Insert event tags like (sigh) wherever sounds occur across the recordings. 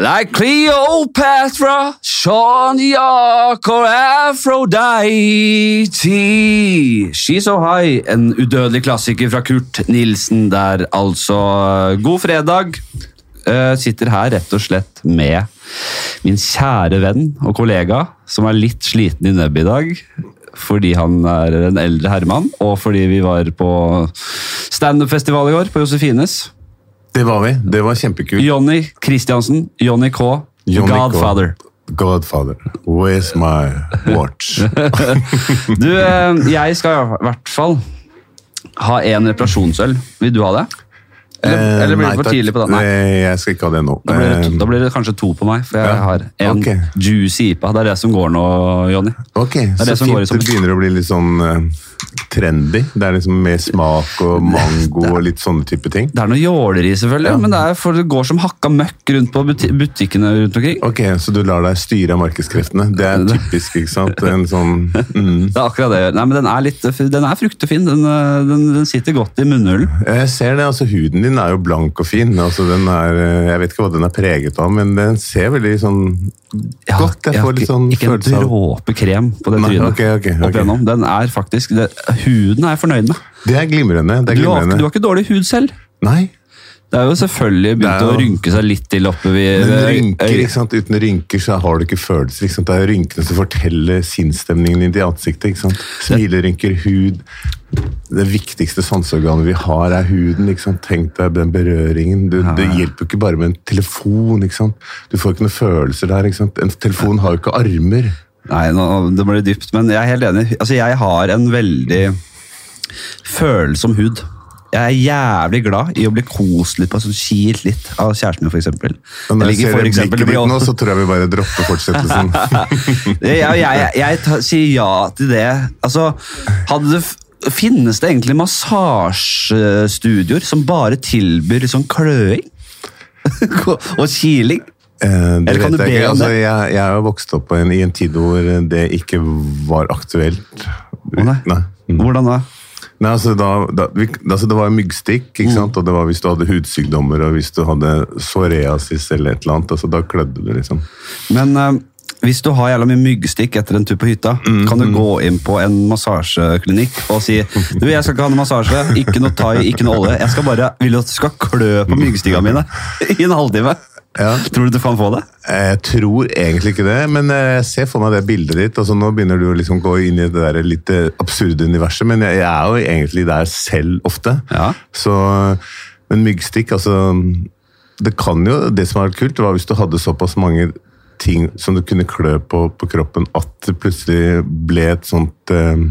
Like Cleopatra, Sean York or Aphrodite. She's So High, en udødelig klassiker fra Kurt Nilsen der, altså. God fredag. Uh, sitter her rett og slett med min kjære venn og kollega, som er litt sliten i nebbet i dag. Fordi han er en eldre herremann, og fordi vi var på standup-festival i går på Josefines. Det var vi. Det var kjempekult. Jonny Christiansen, Jonny K. Johnny K. Godfather. Godfather. Where's my watch? (laughs) Du, eh, jeg skal i hvert fall ha en reparasjonsøl. Vil du ha det? Eller, Eh, eller blir nei, det for tidlig på den? Nei. Eh, Jeg skal ikke ha det nå. Da blir, det, da blir det kanskje to på meg, for jeg Ja, har en okay. juicy IPA. Det er det som går nå, Jonny. Ok, er så det går i fint. Det begynner å bli litt sånn trendy. Det er liksom med smak og mango og litt sånne type ting. Det er noe jåleri, selvfølgelig, Ja. men det, er det går som hakka møkk rundt på buti butikkene rundt omkring. Ok, Så du lar deg styre av markedskreftene. Det er (laughs) typisk, ikke sant? En sånn mm. (laughs) Det er akkurat det. Nei, men Den er, litt, den er fruktefin. Den, eh, den, den sitter godt i munnhulen. Jeg ser det, altså Huden din er jo blank og fin. altså den er, eh, Jeg vet ikke hva den er preget av, men den ser veldig sånn Har- godt. Jeg jeg får litt ikke- sånn Ikke en følelse av dråpe krem på det trynet. Okay, okay, okay. opp igjennom. Den er faktisk, det, Huden er jeg fornøyd med. Det er glimrende. det er Du har, du har ikke dårlig hud selv. Nei, Det er jo selvfølgelig begynt jo- å rynke seg litt til oppe ved men rynker, ikke sant? uten rynker så har du ikke følelser. Ikke sant? Det er rynkene som forteller sinnsstemningen din i ansiktet. Ikke sant? Smilerynker, hud. Det viktigste sanseorganet vi har, er huden. Ikke sant? Tenk deg den berøringen. Du, Det hjelper jo ikke bare med en telefon. Ikke sant? Du får ikke noen følelser der. Ikke sant? En telefon har jo ikke armer. Nei, nå, det blir dypt, men jeg er helt enig. Altså, jeg har en veldig følsom hud. Jeg er jævlig glad i å bli kost litt på, altså kilt litt av kjæresten min. Men når jeg ser for eksempel- blikket ditt nå, så tror jeg vi bare dropper fortsettelsen. jeg, jeg, jeg, jeg tar, sier ja til det. Altså, det Finnes det egentlig massasjestudioer som bare tilbyr sånn kløing? (laughs) og kiling? Eh, det Eller kan vet du jeg ikke. Altså, jeg, jeg er vokst opp på en, i en tid hvor det ikke var aktuelt. nei. Mm. Hvordan da? Nei, altså, da, da, vi, altså Det var myggstikk, Mm. ikke sant? og det var hvis du hadde hudsykdommer og hvis du hadde psoriasis eller et eller annet. altså Da klødde det, liksom. Men uh, hvis du har jævla mye myggstikk etter en tur på hytta, Mm, kan du gå inn på en massasjeklinikk og si du, jeg skal ikke ha noe massasje, ikke noe thai, ikke noe olje. Jeg skal bare vil at du skal klø på myggstikkene mine i en halvtime. Ja. Tror du du kan få det? Jeg tror egentlig ikke det, men jeg ser for meg det bildet ditt. altså Nå begynner du å liksom gå inn i det der litt eh, absurde universet, men jeg, jeg er jo egentlig der selv ofte. Ja. Så, Men myggstikk, altså Det kan jo, det som er kult, var hvis du hadde såpass mange ting som du kunne klø på på kroppen, at det plutselig ble et sånt eh,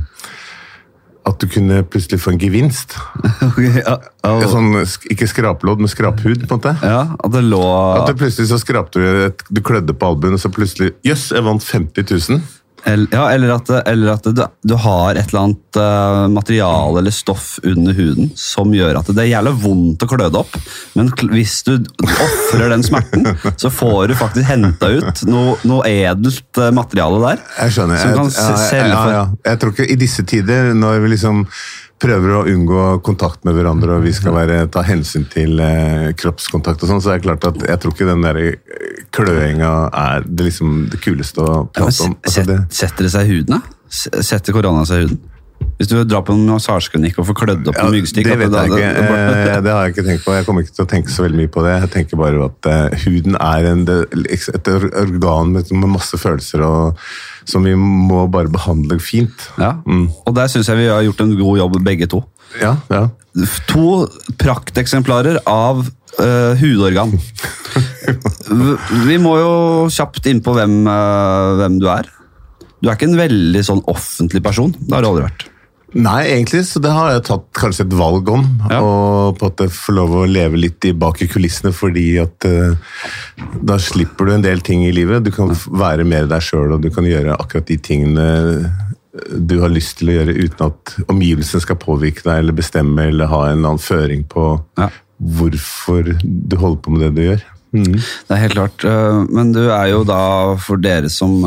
At du kunne plutselig få en gevinst. (laughs) Ok, ja, ja, Sånn, ikke skrapelodd, men skraphud. på en måte. ja, at det lå At det plutselig så skrapte du et, Du klødde på albuen, og så plutselig Jøss, jeg vant 50 000! Eller, ja, eller at, eller at du, du har et eller annet uh, materiale eller stoff under huden som gjør at det er jævlig vondt å klø det opp, men hvis du ofrer den smerten, så får du faktisk henta ut noe, noe edelt eh, materiale der. Jeg skjønner. Som Jeg, kan ja, selge ja, for ja. jeg tror ikke i disse tider, når vi liksom prøver å unngå kontakt med hverandre og vi skal være, ta hensyn til eh, kroppskontakt, og sånn, så er det klart at jeg tror ikke den der eh, kløinga er det, liksom, det kuleste å prate om. Altså, det, setter det seg i huden, da? Setter korona seg i huden? Hvis du drar på en massasjeklinikk og får klødd opp ja, noen myggstikk det at vet jeg ikke. da- da- Eh, Det har jeg ikke tenkt på. Jeg kommer ikke til å tenke så veldig mye på det. Jeg tenker bare at uh, huden er en, et organ med, med masse følelser og, som vi må bare behandle fint. Ja. Og der syns jeg vi har gjort en god jobb, begge to. Ja, ja. To prakteksemplarer av uh, hudorgan. (laughs) Vi må jo kjapt inn på hvem, uh, hvem du er. Du er ikke en veldig sånn offentlig person. Det har du aldri vært. Nei, egentlig så det har jeg tatt kanskje et valg om. Ja. Og på at jeg får lov å leve litt i bak i kulissene, fordi at uh, da slipper du en del ting i livet. Du kan være mer deg sjøl, og du kan gjøre akkurat de tingene du har lyst til å gjøre uten at omgivelsene skal påvirke deg eller bestemme eller ha en annen føring på Ja. hvorfor du holder på med det du gjør. Mhm. Det er helt klart. øh, Men du er jo da, for dere som,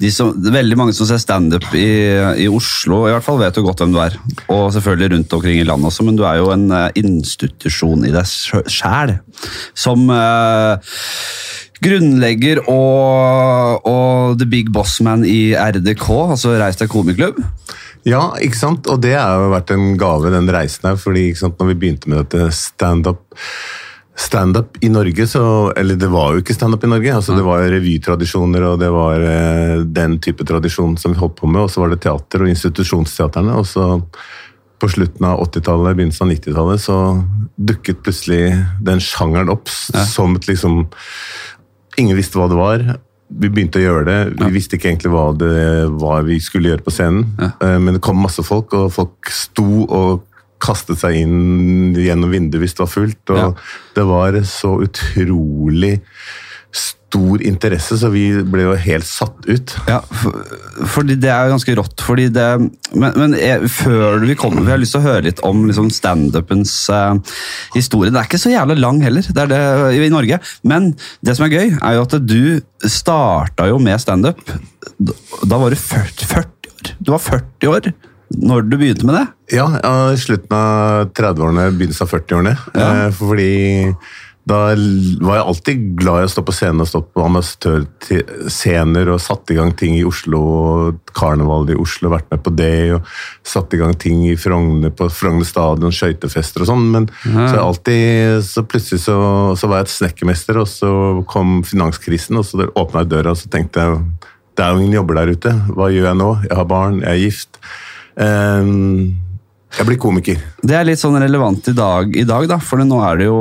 de som Veldig mange som ser standup i, i Oslo, i hvert fall vet jo godt hvem du er. Og selvfølgelig rundt omkring i landet også, men du er jo en øh, institusjon i deg sjæl. Som eh, Grunnlegger og, og the big boss man i RDK, altså Reis deg komiklubb. Ja, ikke sant? Og det har jo vært en gave, den reisen her. fordi sant, når vi begynte med dette standup Standup i Norge, så Eller det var jo ikke standup i Norge. altså Det var revytradisjoner og det var eh, den type tradisjon som vi holdt på med. Og så var det teater og institusjonsteaterne. Og så på slutten av 80-tallet, begynnelsen av 90-tallet, så dukket plutselig den sjangeren opp Ja. som et liksom Ingen visste hva det var. Vi begynte å gjøre det. Vi Ja. visste ikke egentlig hva det hva vi skulle gjøre på scenen. Ja. Eh, Men det kom masse folk, og folk sto og kastet seg inn gjennom vinduet hvis det var fullt. Og Ja. det var så utrolig stor interesse, så vi ble jo helt satt ut. Ja, for, fordi det er jo ganske rått. Fordi det, men men jeg, før vi kommer, vi har lyst til å høre litt om liksom standupens eh, historie. Det er ikke så jævla lang heller det er det, i, i Norge. Men det som er gøy, er jo at du starta jo med standup. Da, da var du 40, 40 år. Du var 40 år når du begynte med det. Ja, ja, i slutten av 30-årene, begynnelsen av 40-årene. Ja. Eh, Fordi da var jeg alltid glad i å stå på scenen og stå på amatørscener og satt i gang ting i Oslo. Karnevalet i Oslo, vært med på det. og Satt i gang ting i Frogner på Frogner stadion, skøytefester og sånn. Men så, jeg alltid, så plutselig så, så var jeg et snekkermester, og så kom finanskrisen, og så åpna jeg døra og så tenkte jeg det er jo ingen jobber der ute. Hva gjør jeg nå? Jeg har barn, jeg er gift. Ehm, jeg blir komiker. Det er litt sånn relevant i dag, i dag da, for nå er det jo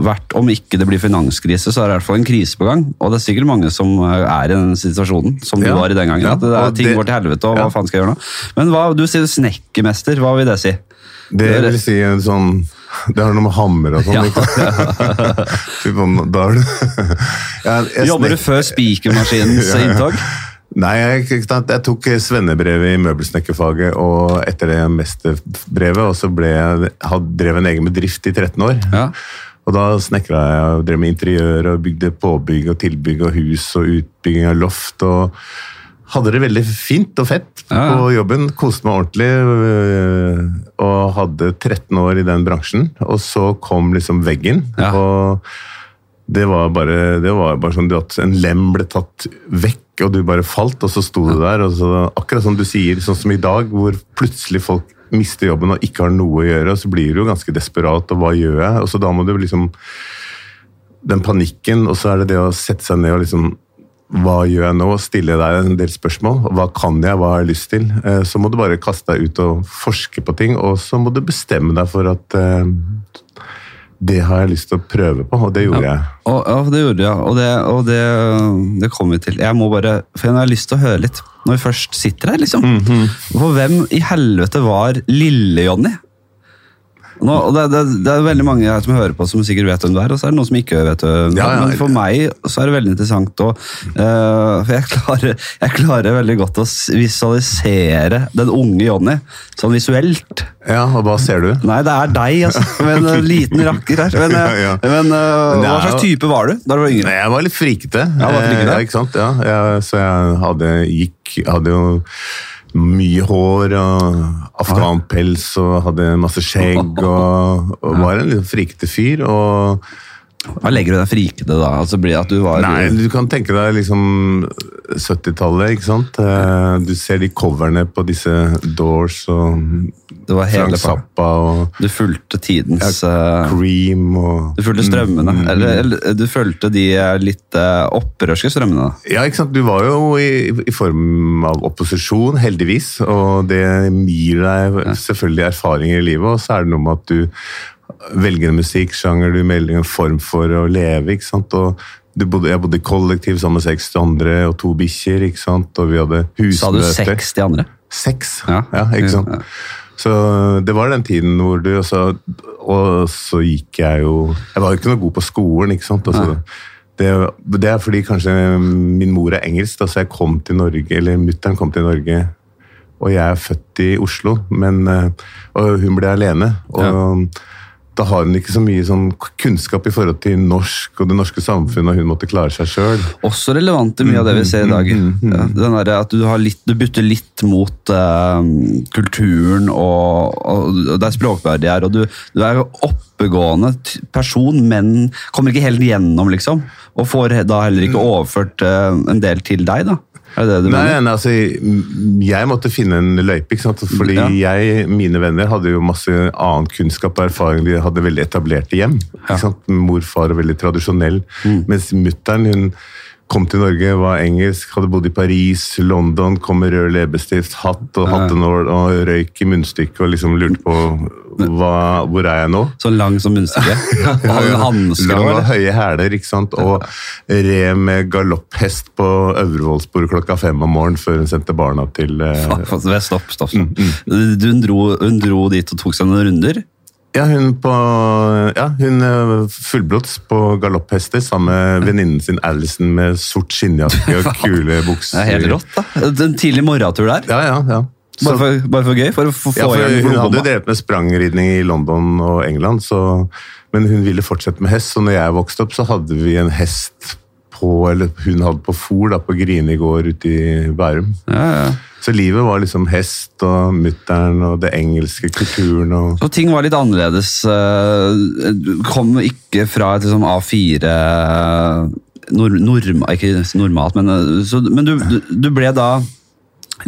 verdt om ikke det blir finanskrise, så er det i hvert fall en krise på gang. Og det er sikkert mange som eh, er i den situasjonen som du var i den gangen. Ja, at det er, ting det- går til helvete, og Ja. hva faen skal jeg gjøre nå? Men hva, du sier snekkermester, hva vil det si? Det vil si en sånn Det har noe med hammer og sånn. Ja. ikke sant? (laughs) Da er du (laughs) Jobber du før spikermaskinens (laughs) Ja, ja. inntog? Nei, jeg, jeg tok svennebrevet i møbelsnekkerfaget og etter det mesterbrevet, og så ble jeg, had, drev en egen bedrift i 13 år. Ja. Og da snekra jeg og drev med interiør og bygde påbygg og tilbygg og hus og utbygging av loft. og hadde det veldig fint og fett Ja, ja. på jobben. Koste meg ordentlig. øh, Og hadde 13 år i den bransjen. Og så kom liksom veggen. Ja. Og det var bare, det var bare sånn at en lem ble tatt vekk, og du bare falt, og så sto du der. og så, Akkurat som du sier, sånn som i dag, hvor plutselig folk mister jobben og ikke har noe å gjøre, og så blir du jo ganske desperat, og hva gjør jeg? Og så da må du liksom Den panikken, og så er det det å sette seg ned og liksom hva gjør jeg nå? Stille deg en del spørsmål. Hva kan jeg? Hva har jeg lyst til? Eh, Så må du bare kaste deg ut og forske på ting, og så må du bestemme deg for at eh, det har jeg lyst til å prøve på, og det gjorde jeg. Og, ja, det gjorde jeg. Og, det, og det, det kommer vi til. Jeg må bare, for jeg har lyst til å høre litt, når vi først sitter her, liksom. Mhm. For hvem i helvete var Lille-Jonny? Nå, og det, det, det er veldig mange her som hører på som sikkert vet hvem du er, og så er det noen som ikke vet hvem du er. Ja, ja. Men for meg så er det veldig interessant òg. Uh, For jeg klarer, jeg klarer veldig godt å visualisere den unge Jonny sånn visuelt. Ja, og hva ser du? Nei, det er deg, altså. Med en liten rakker her. (laughs) Men, eh, Ja, ja. men, uh, hva slags type var du da du var yngre? Nei, jeg var litt frikete. Ja, var frikete? Eh, Ja, ikke sant? Ja, jeg, så jeg hadde, gikk, hadde jo mye hår og afghanpels og hadde masse skjegg og, og var en litt frikete fyr. og Hva legger du deg frikete, da? Altså, blir at du var Nei, du kan tenke deg liksom 70-tallet, ikke sant? Eh, Du ser de coverne på disse Doors og Det var hele Frank Zappa og Du fulgte tidens ja, Cream og Du fulgte strømmene. Mm, Eller, eller du fulgte de eh, litt eh, opprørske strømmene. Ja, ikke sant? Du var jo i, i form av opposisjon, heldigvis. Og det gir deg selvfølgelig erfaringer i livet, og så er det noe med at du velger en musikksjanger, du melder en form for å leve. ikke sant? Og du bodde, jeg bodde i kollektiv sammen med seks andre og to bikkjer, ikke sant? og vi hadde Sa du husmøter. 60 andre? Seks, Ja. ja, ikke sant? Ja. Så det var den tiden hvor du Og så, og så gikk jeg jo Jeg var jo ikke noe god på skolen, ikke sant? Altså, det, det er fordi kanskje min mor er engelsk, da, så jeg kom til Norge, eller mutter'n kom til Norge, og jeg er født i Oslo, men, eh, og hun ble alene. Og da har hun ikke så mye sånn kunnskap i forhold til norsk og det norske samfunnet, og hun måtte klare seg sjøl. Også relevant i mye av det vi ser i dag. Ja, den der, at du, har litt, du bytter litt mot eh, kulturen, og, og det er språkbarriere, og du, du er oppegående person, men kommer ikke helt gjennom, liksom. Og får da heller ikke overført eh, en del til deg, da. Er det det du Nei, mener? nei, altså, jeg måtte finne en løype, ikke sant? fordi Ja. jeg, mine venner hadde jo masse annen kunnskap og erfaring. De hadde veldig etablerte hjem. Mm. Ikke sant? Morfar og veldig tradisjonell. Mens mutteren hun kom til Norge, var engelsk, hadde bodd i Paris, London, kom med rød leppestift, hatt og hattenål og røyk i munnstykket og liksom lurte på hva, hvor er jeg nå? Så lang som munnstykket? (laughs) Hadde du Lang og høye hæler, ikke sant? Og red med galopphest på Øvrevollsporet klokka fem om morgenen før hun sendte barna til uh... Stopp, Stopp, stopp. Mm, Mm, Du, hun, dro, hun dro dit og tok seg noen runder. Ja, hun på Ja, hun eh, fullblods på galopphester sammen med (laughs) venninnen sin Alison med sort skinnjakke og (laughs) kule bukser. Det er helt rått, da. En tidlig morgentur der. Ja, ja, ja. Så- Bare for, bare for gøy? For å få ja, for igjen hun hadde jo drevet med sprangridning i London og England, så, men hun ville fortsette med hest. Så når jeg vokste opp, så hadde vi en hest på, eller hun hadde på da, på Grini gård ute i Bærum. Ja, ja. Så livet var liksom hest og mutter'n og det engelske kulturen og Så ting var litt annerledes. eh, Du kom ikke fra et liksom A4 norm, norma, Ikke normalt, men, eh, så, men du, du, du ble da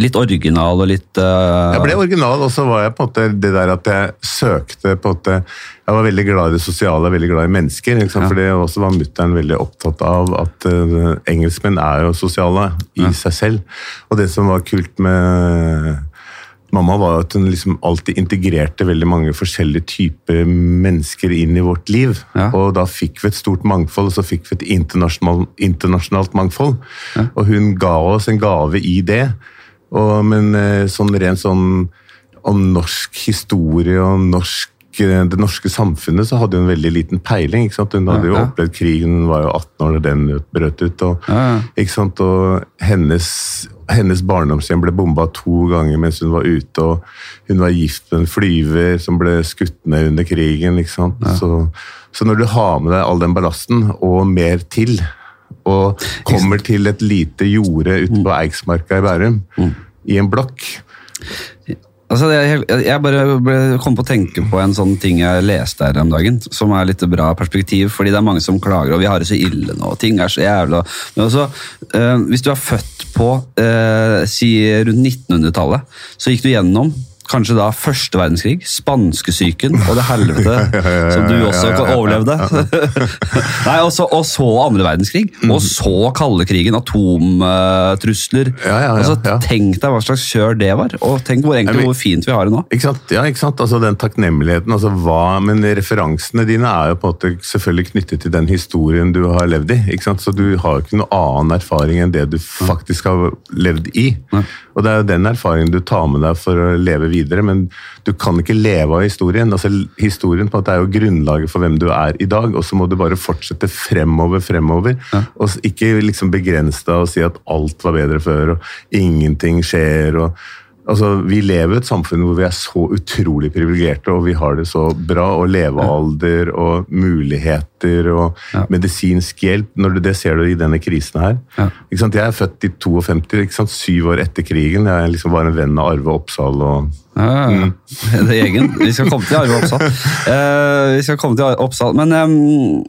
litt original og litt uh... Jeg ble original, og så var jeg på en måte det der at jeg søkte på en måte Jeg var veldig glad i det sosiale, veldig glad i mennesker. Ja. For det også var mutter'n veldig opptatt av at uh, engelskmenn er jo sosiale i seg selv. Og det som var kult med mamma, var at hun liksom alltid integrerte veldig mange forskjellige typer mennesker inn i vårt liv. Ja. Og da fikk vi et stort mangfold, og så fikk vi et internasjonalt, internasjonalt mangfold. Og hun ga oss en gave i det. Og, men eh, sånn rent sånn om norsk historie og norsk eh, det norske samfunnet så hadde hun veldig liten peiling. ikke sant? Hun hadde jo opplevd krigen, hun var jo 18 år da den brøt ut. og, ikke sant? og hennes, hennes barndomshjem ble bomba to ganger mens hun var ute. og Hun var gift med en flyver som ble skutt ned under krigen. ikke sant? Så, så når du har med deg all den ballasten, og mer til, og kommer til et lite jorde ute på Eiksmarka i Bærum, i en blokk. Altså, er jeg bare kom på å tenke på en sånn ting jeg leste her om dagen, som er litt bra perspektiv, fordi det er mange som klager, og vi har det så ille nå, og ting er så jævla Men også, eh, hvis du er født på eh, si rundt 1900-tallet, så gikk du gjennom Kanskje da første verdenskrig, spanskesyken og det helvete (laughs) som du også overlevde. (laughs) Nei, og så, og så andre verdenskrig, og så kalde krigen, atomtrusler. Ja, ja, ja, altså. Tenk deg hva slags kjør det var, og tenk hvor, egentlig, hvor fint vi har det nå. Ikke sant? Ja, ikke sant? Altså Den takknemligheten. altså hva, Men referansene dine er jo på en måte selvfølgelig knyttet til den historien du har levd i. ikke sant? Så du har jo ikke noen annen erfaring enn det du faktisk har levd i. Og det er jo den erfaringen du tar med deg for å leve videre, men du kan ikke leve av historien. altså Historien på at det er jo grunnlaget for hvem du er i dag, og så må du bare fortsette fremover, fremover. Og ikke liksom begrense deg og si at alt var bedre før, og ingenting skjer. og Altså, Vi lever i et samfunn hvor vi er så utrolig privilegerte, og vi har det så bra. Og levealder og muligheter og Ja. medisinsk hjelp. Du, det ser du i denne krisen her. Ja. Jeg er født i 52, ikke sant? syv år etter krigen. Jeg liksom var en venn av Arve Oppsal. og ja. Det er egen. Vi skal komme til Arve Oppsal. Eh, vi skal komme til Oppsal, men em,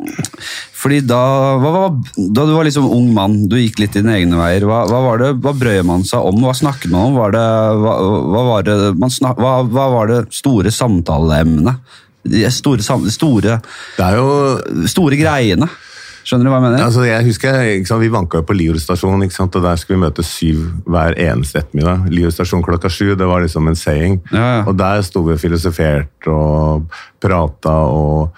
fordi da, hva, da du var liksom ung mann, du gikk litt dine egne veier, hva, hva, var det, hva brød man seg om? Hva snakket man om? Var det, hva, hva, var det, man snak, hva var det store samtaleemnet? De store, store, Det jo store greiene? Skjønner du hva jeg mener? Altså, jeg husker, sant, Vi vanka jo på Lior stasjon, og der skulle vi møte syv hver eneste ettermiddag. Lior stasjon klokka sju, det var liksom en saying. Ja, ja. Og der sto vi og filosoferte og prata og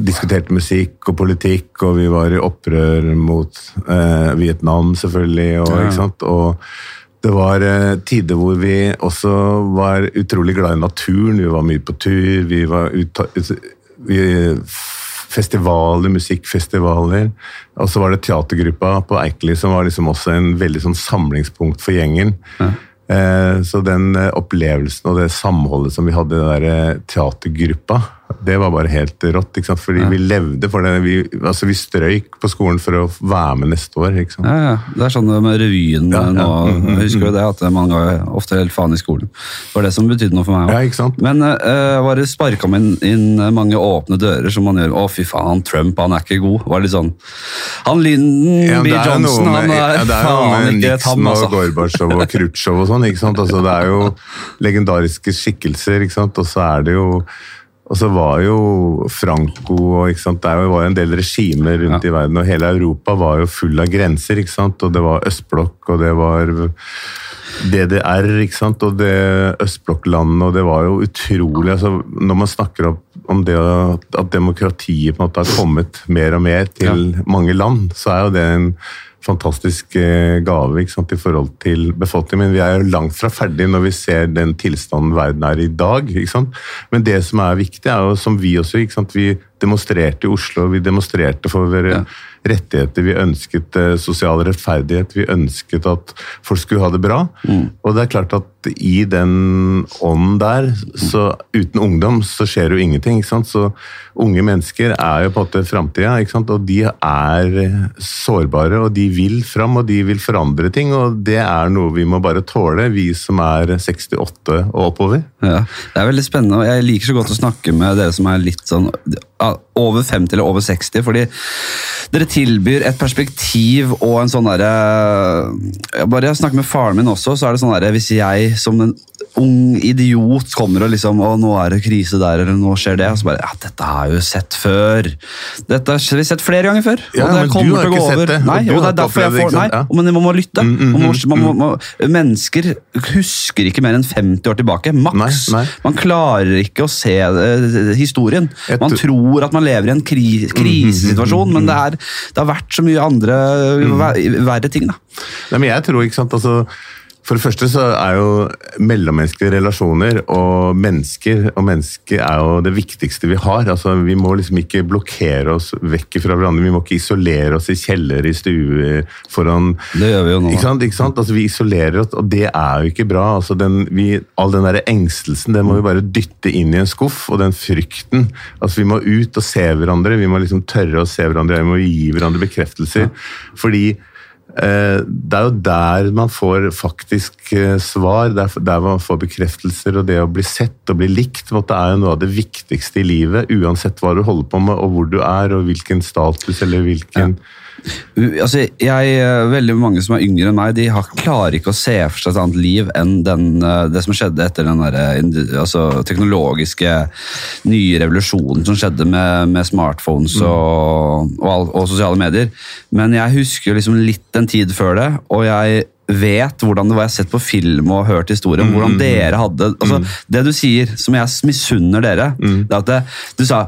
diskuterte musikk og politikk, og vi var i opprør mot eh, Vietnam, selvfølgelig. og ja. ikke sant, og det var eh, tider hvor vi også var utrolig glad i naturen. Vi var mye på tur. Vi var vi, festivaler, musikkfestivaler. Og så var det teatergruppa på Eikeli som var liksom også en veldig sånn samlingspunkt for gjengen. Ja. så den eh, opplevelsen og det samholdet som vi hadde i den der eh, teatergruppa, det var bare helt rått. ikke sant? Fordi Ja. vi levde for det. Vi, altså, vi strøyk på skolen for å være med neste år. ikke sant? Ja, ja. Det er sånn med revyen Ja, ja. nå. Mm, mm, Jeg husker jo det at man ga ofte helt faen i skolen. Det var det som betydde noe for meg Ja, òg. ikke sant? Men uh, var det sparka meg inn, inn mange åpne dører som man gjør Å, fy faen, Trump han er ikke god. Var litt sånn Han Lyndon Ja, B. det jo Johnson, han er, ja, det er faen ikke et ham, Nixon og altså. Gorbatsjov og Khrusjtsjov og sånn. ikke sant? Altså, det er jo (laughs) legendariske skikkelser, ikke sant? og så er det jo og så var jo Franco og? Det var jo en del regimer rundt Ja. i verden, og hele Europa var jo full av grenser. ikke sant? Og det var østblokk, og det var DDR, ikke sant? og det østblokklandene, og det var jo utrolig altså, Når man snakker om, om det at, at demokratiet på en måte har kommet mer og mer til mange land, så er jo det en fantastisk eh, gave ikke sant, i forhold til befolkningen. Men vi er jo langt fra ferdig når vi ser den tilstanden verden er i dag. ikke sant? Men det som er viktig, er jo som vi også ikke sant? Vi demonstrerte i Oslo, vi demonstrerte for våre Ja. rettigheter, vi ønsket eh, sosial rettferdighet, vi ønsket at folk skulle ha det bra. Og det er klart at i den ånden der, så uten ungdom så skjer jo ingenting. ikke sant? Så unge mennesker er jo på en måte framtida, og de er sårbare, og de vil fram, og de vil forandre ting, og det er noe vi må bare tåle, vi som er 68 og oppover. Ja, det er veldig spennende, og jeg liker så godt å snakke med dere som er litt sånn over 50 eller over 60, fordi dere tilbyr et perspektiv og en sånn derre Bare jeg snakker med faren min også, så er det sånn derre Hvis jeg som en ung idiot kommer og liksom Å, nå er det krise der, eller nå skjer det, og så bare Ja, dette har jeg jo sett før. Dette har vi sett flere ganger før. Ja, og det men du kommer har til å gå over. det, Nei, og det er derfor jeg det, får Nei. Ja. men man må lytte. Mm, mm, Man må, mm, man må, må, mennesker husker ikke mer enn 50 år tilbake, maks. Man klarer ikke å se uh, historien. Man tror- tror at man lever i en kri krisesituasjon, men det, er, det har vært så mye andre ver- verre ting. da. Nei, men jeg tror, ikke sant, altså for det første så er jo mellommenneskelige relasjoner og mennesker og mennesker er jo det viktigste vi har. Altså, vi må liksom ikke blokkere oss vekk fra hverandre. Vi må ikke isolere oss i kjeller, i stuer, foran Det gjør vi jo nå. Ikke sant? ikke sant? Altså, vi isolerer oss, og det er jo ikke bra. Altså, den, vi, all den der engstelsen den må vi bare dytte inn i en skuff, og den frykten. Altså, vi må ut og se hverandre, vi må liksom tørre å se hverandre, vi må gi hverandre bekreftelser. Fordi eh, det er jo der man får faktisk eh, svar, er der man får bekreftelser, og det å bli sett og bli likt det er jo noe av det viktigste i livet, uansett hva du holder på med, og hvor du er, og hvilken status eller hvilken U- Altså, jeg, eh, veldig mange som er yngre enn meg, de har, klarer ikke å se for seg et annet liv enn den, eh, det som skjedde etter den der, eh, altså, teknologiske nye revolusjonen som skjedde med, med smartphones og, og, og sosiale medier. Men jeg husker liksom litt en tid før det, og jeg vet hvordan det var. Jeg har sett på film og hørt historier om hvordan dere hadde altså, Det du sier, som jeg misunner dere, det er at det, du sa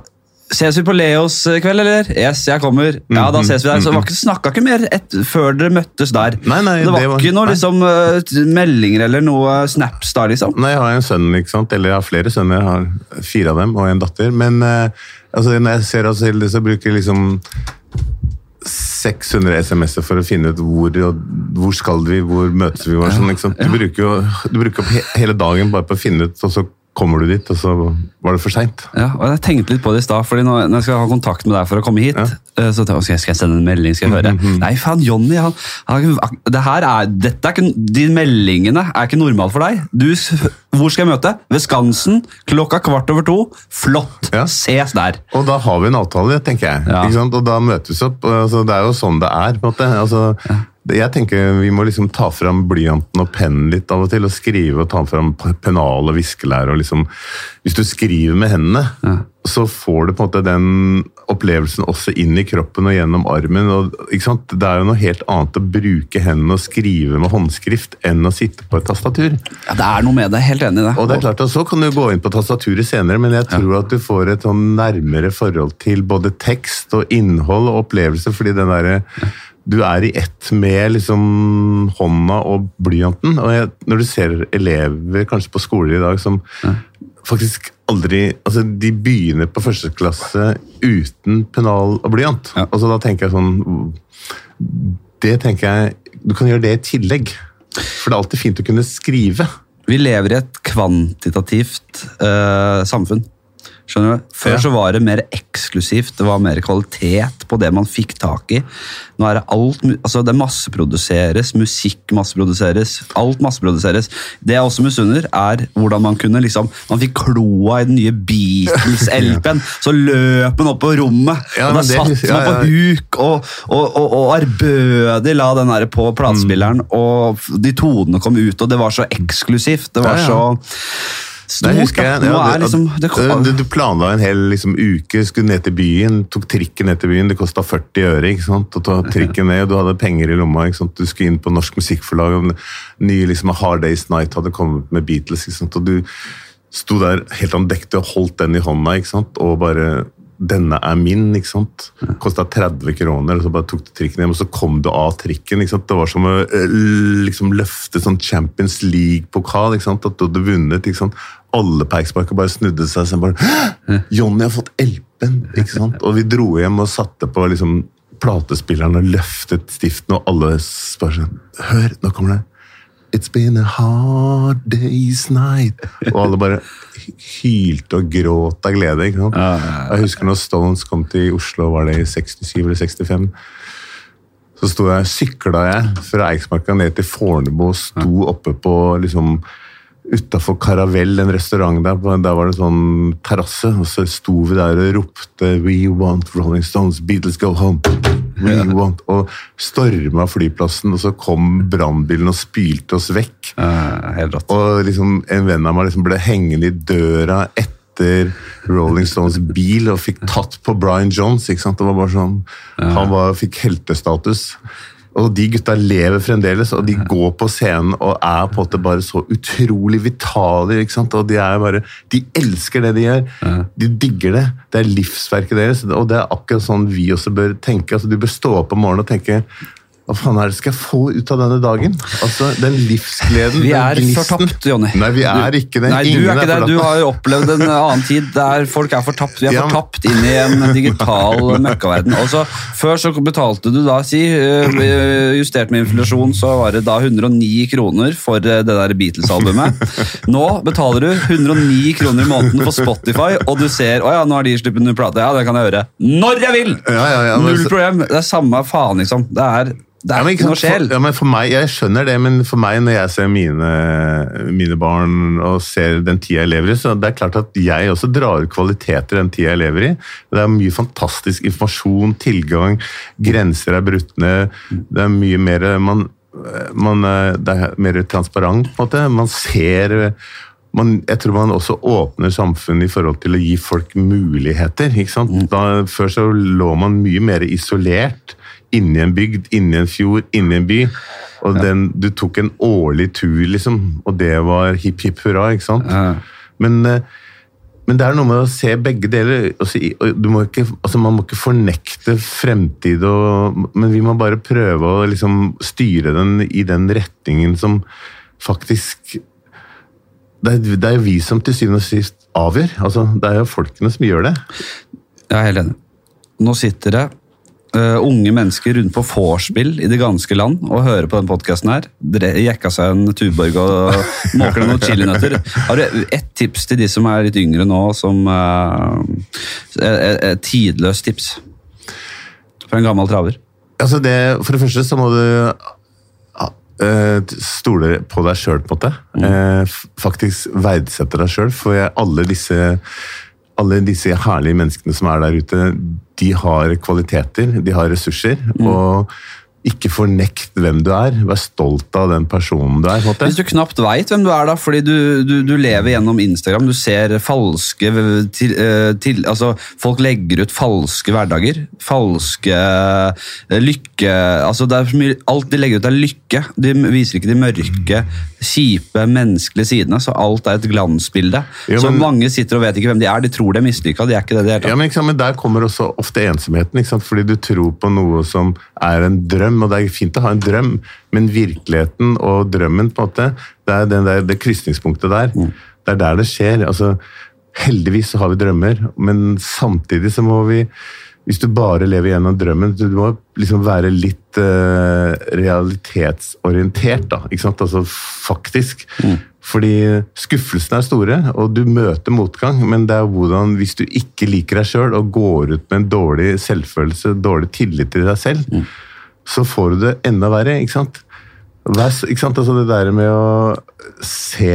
Ses vi på Leos kveld, eller? Yes, jeg kommer. Ja, da ses vi der. Så det ikke, snakka ikke mer et, før dere møttes der. Nei, nei, det var, det var- ikke noen liksom, eh, meldinger eller noe snaps da, liksom. Nei, jeg har en sønn, ikke sant? eller jeg har flere sønner, jeg har fire av dem og en datter. Men eh, altså, når jeg ser oss selv, så bruker jeg liksom 600 SMS-er for å finne ut hvor, hvor skal vi, hvor møtes vi. Sånn. Du bruker jo du bruker opp he hele dagen bare på å finne ut, og så kommer du dit, og så var det for seint. Ja, og Jeg tenkte litt på det i stad, fordi når jeg skal ha kontakt med deg for å komme hit, ja. så tenkte jeg, skal jeg- sende en melding, skal jeg høre? Nei, faen, Jonny, han, han, det her er, dette er ikke, de meldingene er ikke normalt for deg. Du, hvor skal jeg møte? Ved Skansen, klokka kvart over to. Flott! Ja. Ses der. Og da har vi en avtale, tenker jeg. Ja. Og da møtes vi opp. Altså, det er jo sånn det er. på en måte. Altså, Jeg tenker Vi må liksom ta fram blyanten og pennen litt av og til og skrive og ta fram pennal og viskelær. og liksom, Hvis du skriver med hendene, så får du på en måte den opplevelsen også inn i kroppen og gjennom armen. og? Det er jo noe helt annet å bruke hendene og skrive med håndskrift enn å sitte på et tastatur. Ja, Det er noe med det, helt enig i det. Og det er klart og Så kan du gå inn på tastaturet senere, men jeg tror at du får et sånn nærmere forhold til både tekst og innhold og opplevelse, fordi den derre du er i ett med liksom hånda og blyanten. og jeg, Når du ser elever kanskje på skoler i dag som faktisk aldri altså De begynner på første klasse uten pennal og blyant. Ja. Altså Da tenker jeg sånn Det tenker jeg Du kan gjøre det i tillegg. For det er alltid fint å kunne skrive. Vi lever i et kvantitativt uh, samfunn. Skjønner du? Før Ja. så var det mer eksklusivt, det var mer kvalitet på det man fikk tak i. Nå er det alt altså Det masseproduseres, musikk masseproduseres, alt masseproduseres. Det jeg også misunner, er hvordan man kunne liksom Man fikk kloa i den nye Beatles-LP-en, (laughs) så løp man opp på rommet, Ja, og da satt man ja, på huk og, og, og, og ærbødig la den der på platespilleren, og de tonene kom ut, og det var så eksklusivt. Det var Ja, så Nei, husker jeg. Nå ja, er liksom det, du, du, du planla en hel liksom, uke, skulle ned til byen, tok trikken ned til byen, det kosta 40 øre. ikke sant? Å ta trikken ned, og Du hadde penger i lomma, ikke sant? du skulle inn på Norsk Musikkforlag, og nye liksom, Hard Day's Night hadde kommet med Beatles. ikke sant? og Du sto der helt andektig og holdt den i hånda, ikke sant? og bare denne er min, ikke sant? Kosta 30 kroner, og så bare tok du trikken hjem, og så kom du av trikken. ikke sant? Det var som å eh, liksom løfte sånn Champions League-pokal, ikke sant? at du hadde vunnet. ikke sant? Alle på Eiksmarka bare snudde seg og bare «Hæ? Jonny har fått LP-en! ikke sant? Og vi dro hjem og satte på liksom platespilleren og løftet stiften, og alle bare sånn Hør, nå kommer det! It's been a hard day's night. Og alle bare hylte og gråt av glede. ikke sant? Jeg husker når Stones kom til Oslo, var det i 67 eller 65. Så sto jeg, sykla jeg fra Eiksmarka ned til Fornebu og sto oppe på liksom Utafor Caravelle, en restaurant der, der var det sånn terrasse. Og så sto vi der og ropte 'We want Rolling Stones, Beatles go home'. We want, Og storma flyplassen, og så kom brannbilen og spylte oss vekk. Ja. Og liksom, en venn av meg liksom ble hengende i døra etter Rolling Stones bil og fikk tatt på Brian Jones. ikke sant? Det var bare sånn, Han var, fikk heltestatus. Og de gutta lever fremdeles, og de går på scenen og er på en måte bare så utrolig vitale. ikke sant? Og de er bare, de elsker det de gjør. De digger det. Det er livsverket deres. Og det er akkurat sånn vi også bør tenke. altså Du bør stå opp om morgenen og tenke hva faen er det skal jeg få ut av denne dagen? Altså, Den livsgleden, Vi den er fortapt, Jonny. Nei, vi er ikke det. Nei, du Ingen er ikke det. Du har jo opplevd en annen tid der folk er fortapt. Vi er Ja, fortapt inn i en digital møkkaverden. Altså, før så betalte du da, si, eh, justert med inflasjon, så var det da 109 kroner for eh, det der Beatles-albumet. Nå betaler du 109 kroner i måneden for Spotify, og du ser å ja, nå har de sluppet ny plate. Ja, det kan jeg høre. Når jeg vil! Ja, ja, ja, Null problem. Det er samme faen, liksom. Det er, det er ja, ikke noe for, sjel. ja, men for meg, Jeg skjønner det, men for meg, når jeg ser mine, mine barn og ser den tida jeg lever i, så det er klart at jeg også drar ut kvaliteter den tida jeg lever i. Det er mye fantastisk informasjon, tilgang, grenser er brutt ned. Det er mye mer man, man, Det er mer transparent, på en måte. Man ser man, jeg tror man også åpner samfunnet i forhold til å gi folk muligheter. sant? Da, før så lå man mye mer isolert inni en bygd, inni en fjord, inni en by. Og den, du tok en årlig tur, liksom, og det var hipp hipp hurra. ikke sant? Men, eh, men det er noe med å se begge deler. og Du må ikke, altså man må ikke fornekte fremtid, og, men vi må bare prøve å liksom styre den i den retningen som faktisk det er, det er vi som til syvende og sist avgjør. altså Det er jo folkene som gjør det. Jeg er helt enig. Nå sitter det eh, unge mennesker rundt på vorspiel i det ganske land og hører på den podkasten her. Dere jekka seg en Tuborg og måker noen chilinøtter. Har du ett tips til de som er litt yngre nå, som uh, Et tidløst tips? For en gammel traver. Altså det, For det første så må du eh, stole på deg sjøl, på en måte. Mm. faktisk verdsette deg sjøl. For alle disse alle disse herlige menneskene som er der ute, de har kvaliteter, de har ressurser. Og ikke fornekt hvem du er. Vær stolt av den personen du er. Hvis du knapt veit hvem du er, da, fordi du, du, du lever gjennom Instagram, du ser falske til, eh, til, altså Folk legger ut falske hverdager. Falske eh, lykke altså det er så mye, Alt de legger ut, er lykke. De viser ikke de mørke, kjipe, menneskelige sidene. Så alt er et glansbilde. Jo, så mange sitter og vet ikke hvem de er. De tror de er mislykka, de er ikke det. de er. Ja, men, men Der kommer også ofte ensomheten, fordi du tror på noe som er en drøm. Og Det er fint å ha en drøm, men virkeligheten og drømmen, på en måte, det er den der, det krysningspunktet der. Det er der det skjer. altså Heldigvis så har vi drømmer, men samtidig så må vi hvis du bare lever gjennom drømmen, du må liksom være litt uh, realitetsorientert, da. Ikke sant? Altså faktisk. Fordi skuffelsene er store, og du møter motgang, men det er hvordan, hvis du ikke liker deg sjøl og går ut med en dårlig selvfølelse, dårlig tillit til deg selv, så får du det enda verre, ikke sant? Ikke sant? Altså det der med å se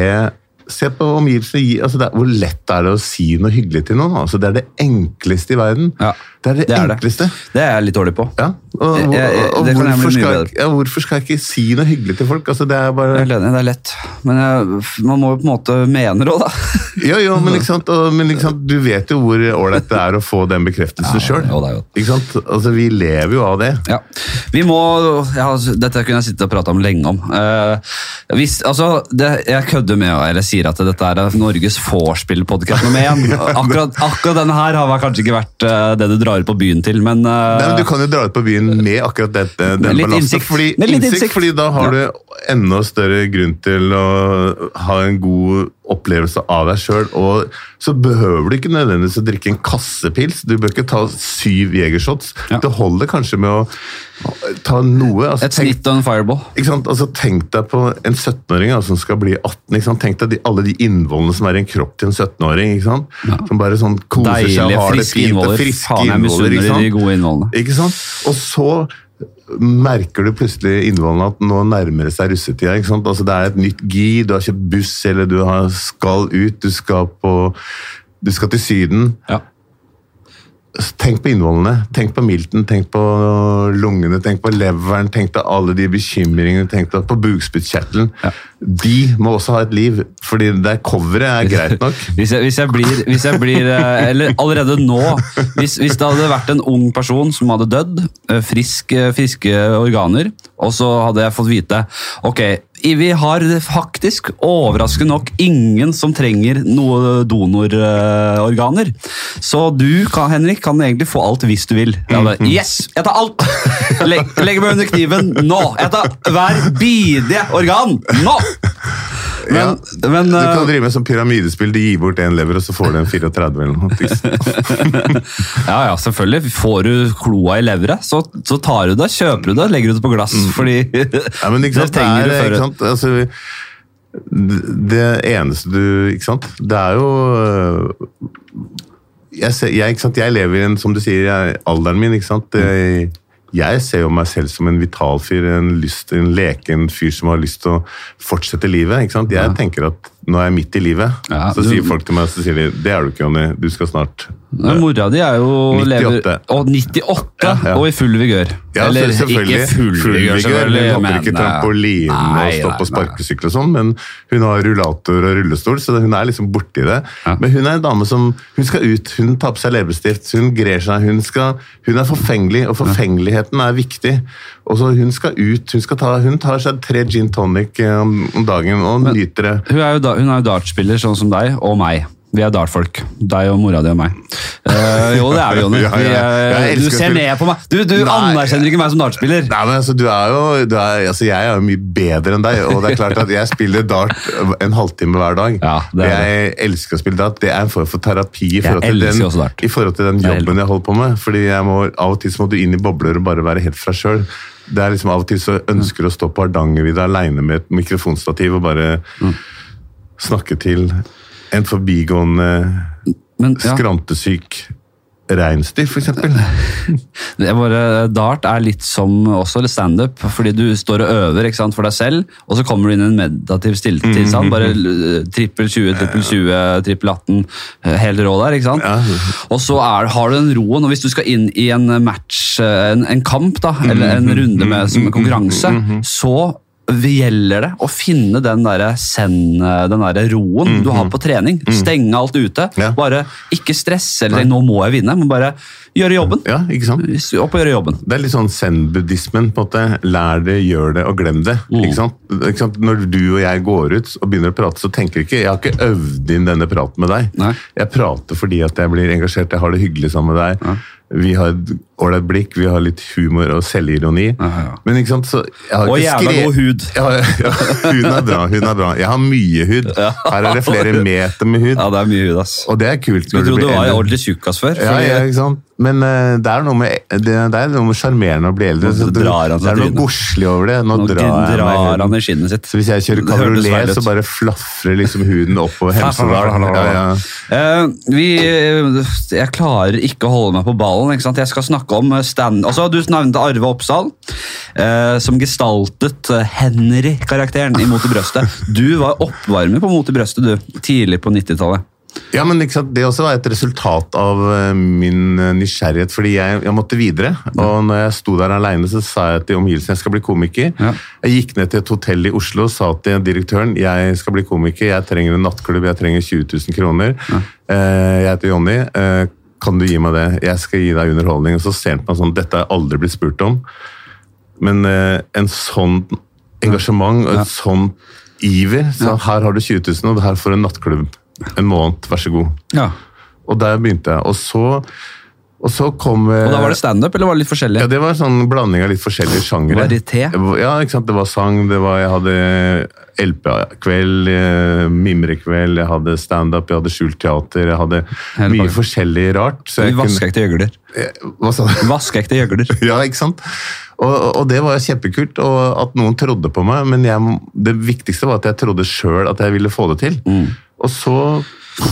Se på omgivelsene. gi- Altså er, hvor lett er det å si noe hyggelig til noen? Altså det er det enkleste i verden. Ja, det er det, det er enkleste. Det er jeg litt dårlig på. Ja, og, Jeg- jeg- og det hvorfor, skal ja, hvorfor skal jeg ikke si noe hyggelig til folk? Altså, det er bare... Jeg er enig, Det er lett. Men man må jo på en måte mene det òg, da. (laughs) Jo, jo, men, ikke sant? Og, men ikke sant? du vet jo hvor ålreit det er å få den bekreftelsen Ja, sjøl. det Altså, vi lever jo av det. Ja. Vi må Dette kunne jeg sitte og prate om lenge om. Uh, hvis, altså, det, jeg kødder med eller sier at dette er Norges vorspiel-podkast nummer én. (laughs) Akkurat, akkurat denne her har kanskje ikke vært eh, det du drar ut på byen til, men, eh, Nei, men Du kan jo dra ut på byen med akkurat dette, den Med litt innsikt. Fordi, innsikt, innsikt. fordi da har du enda større grunn til å ha en god opplevelse av deg sjøl. Så behøver du ikke nødvendigvis å drikke en kassepils. Du bør ikke ta syv jegershots. Ja. Det holder kanskje med å ta noe. Altså, et snitt og en fireball. Ikke sant? Altså, tenk deg på en 17-åring altså, som skal bli 18. Ikke sant? Tenk deg de, alle de innvollene som er i en kropp til en 17-åring. ikke sant? Som bare sånn koser seg og har det friske fint. Deilige, innvoller. Friske innvoller, ikke sant? Ikke sant? Og så merker du plutselig innvollene at nå nærmer det seg russetida. ikke sant? Altså Det er et nytt gi, du har kjøpt buss, eller du har, skal ut, du skal på du skal til Syden. Ja. Tenk på innvollene. Tenk på milten, tenk på lungene, tenk på leveren, tenk på alle de bekymringene, tenk på, bukspyttkjertelen. Ja. De må også ha et liv, fordi det coveret er greit (laughs) nok. Hvis jeg, hvis jeg blir, hvis jeg blir eh, Eller allerede nå hvis, hvis det hadde vært en ung person som hadde dødd, eh, frisk, eh, friske organer, og så hadde jeg fått vite Ok, vi har faktisk overraskende nok ingen som trenger noe donororganer. Så du, kan, Henrik, kan egentlig få alt hvis du vil. Jeg hadde, yes! Jeg tar alt! Legg, meg under kniven nå! Jeg tar hver bidige organ nå! Men, Ja, men Du kan eh, drive med sånn pyramidespill, de gir bort én lever, og så får du en 34 eller noe. (laughs) Ja, ja, selvfølgelig. Får du kloa i leveret, så, så tar du det, kjøper du det, legger du det på glass. Fordi (laughs) Ja, men ikke (laughs) sant, det trenger du før. altså, det- eneste du Ikke sant? Det er jo øh, jeg, ser, jeg, ikke sant? jeg lever i en, som du sier, jeg, alderen min. ikke sant? Jeg, jeg ser jo meg selv som en vital fyr, en, lyst, en leken fyr som har lyst til å fortsette livet. ikke sant? Jeg tenker at nå er jeg midt i livet. Ja, så du- sier folk til meg så sier de, det er du ikke, Jonny. Du skal snart Men Mora di er jo 98. lever, og 98 Ja, ja. og i full vigør. Ja, Eller ikke full vigør, selvfølgelig. Hun hopper ikke trampoline nei, og står på sparkesykkel og sånn, men hun har rullator og rullestol, så hun er liksom borti det. Ja. Men hun er en dame som hun skal ut, hun tar på seg leppestift, hun grer seg, hun, skal, hun er forfengelig, og forfengeligheten er viktig. Og så Hun skal ut, hun, skal ta, hun tar seg tre gin tonic eh, om, om dagen og nyter det. Hun er jo, da, hun er jo dartspiller, sånn som deg og meg. Vi er dartfolk. Deg og mora di og meg. Uh, jo, det er vi, Jonny. (laughs) Ja, ja. eh, Du ser ned på meg. Du, du anerkjenner ikke meg som dartspiller. Nei, men altså, du er jo, du er, altså, Jeg er jo mye bedre enn deg, og det er klart at jeg spiller dart en halvtime hver dag. Ja, det er jeg elsker å spille dart. Det er en form for terapi i forhold, til den, i forhold til den jobben jeg holder på med. Fordi jeg må, Av og til så må du inn i bobler og bare være helt fra sjøl. Det er liksom Av og til så ønsker du å stå på Hardangervidda aleine med et mikrofonstativ og bare Mm. snakke til en forbigående Men, ja. skrantesyk reinsdyr, f.eks. (laughs) Dart er litt som også standup, fordi du står og øver sant, for deg selv, og så kommer du inn i en meditativ stille Mm, tilstand. Bare l- trippel 20, trippel 20, trippel 18, eh, helt rå der. ikke sant? Og så er, har du den roen, og hvis du skal inn i en match, eh, en, en kamp, da, eller en runde med, som en konkurranse, så gjelder det å finne den der zen, den der roen du har på trening. Stenge alt ute. Ja. Bare ikke stresse eller 'nå må jeg vinne', men bare gjøre jobben. ja, ikke sant? Opp og gjøre jobben. Det er litt sånn zen-buddhismen. på en måte. Lær det, gjør det og glem det. Mm. Ikke, sant? ikke sant? Når du og jeg går ut og begynner å prate, så tenker jeg ikke Jeg har ikke øvd inn denne praten med deg. Nei. Jeg prater fordi at jeg blir engasjert, jeg har det hyggelig sammen med deg. Vi har et ålreit blikk, vi har litt humor og selvironi. Ja. Men ikke sant, så jeg har Og ikke jævla god hud. (laughs) Ja, ja, huden er bra. huden er bra. Jeg har mye hud. Her er det flere meter med hud. Ja, det er mye hud, ass. Og det er kult. Skulle trodde tro blir du var ordentlig tjukkas før. Ja, ja, ikke sant? Men uh, det er noe med det, det er noe med sjarmerende å bli eldre. Nå Så det, drar han seg det er noe godslig over det. Nå, Nå drar drar han i skinnet sitt. Så hvis jeg kjører kabriolet, så bare flafrer liksom huden oppover Hemsedal. (laughs) Ja, ja. uh, vi, jeg klarer ikke å holde meg på ballen. Ikke sant? Jeg skal snakke om stand... Altså, du nevnte Arve Oppsal, uh, som gestaltet eh, Henry-karakteren i Mot i brøstet. Du var oppvarmer på Mot i brøstet du, tidlig på 90-tallet. Ja, men sant? Det også var et resultat av eh, min eh, nysgjerrighet, fordi jeg, jeg måtte videre. Og når jeg sto der alene, så sa jeg til omgivelsene jeg skal bli komiker. Ja. Jeg gikk ned til et hotell i Oslo og sa til direktøren jeg skal bli komiker, jeg trenger en nattklubb, jeg trenger 20 000 kroner. Ja. Jeg heter Jonny. eh, Kan du gi meg det? Jeg skal gi deg underholdning. Og så ser han på meg sånn, dette har jeg aldri blitt spurt om. Men eh, en sånn engasjement og et sånn iver. Så her har du 20 000, og her får du en nattklubb. En måned, vær så god. Ja. Og der begynte jeg. Og så, og så kom eh, Og da var det standup, eller var det litt forskjellig? Ja, det var en sånn blanding av litt forskjellige sjangere. Varieté? Ja, ikke sant. Det var sang, det var, jeg hadde LP-kveld, eh, mimrekveld, jeg hadde standup, jeg hadde skjult teater. Jeg hadde Hele mye bakken. forskjellig rart. Så jeg Vaskeekte kunne... gjøgler. Eh, hva sa du? Vaskeekte gjøgler. (laughs) ja, ikke sant? Og, og, det var kjempekult, og at noen trodde på meg. Men jeg, det viktigste var at jeg trodde sjøl at jeg ville få det til. Mm. Og, så,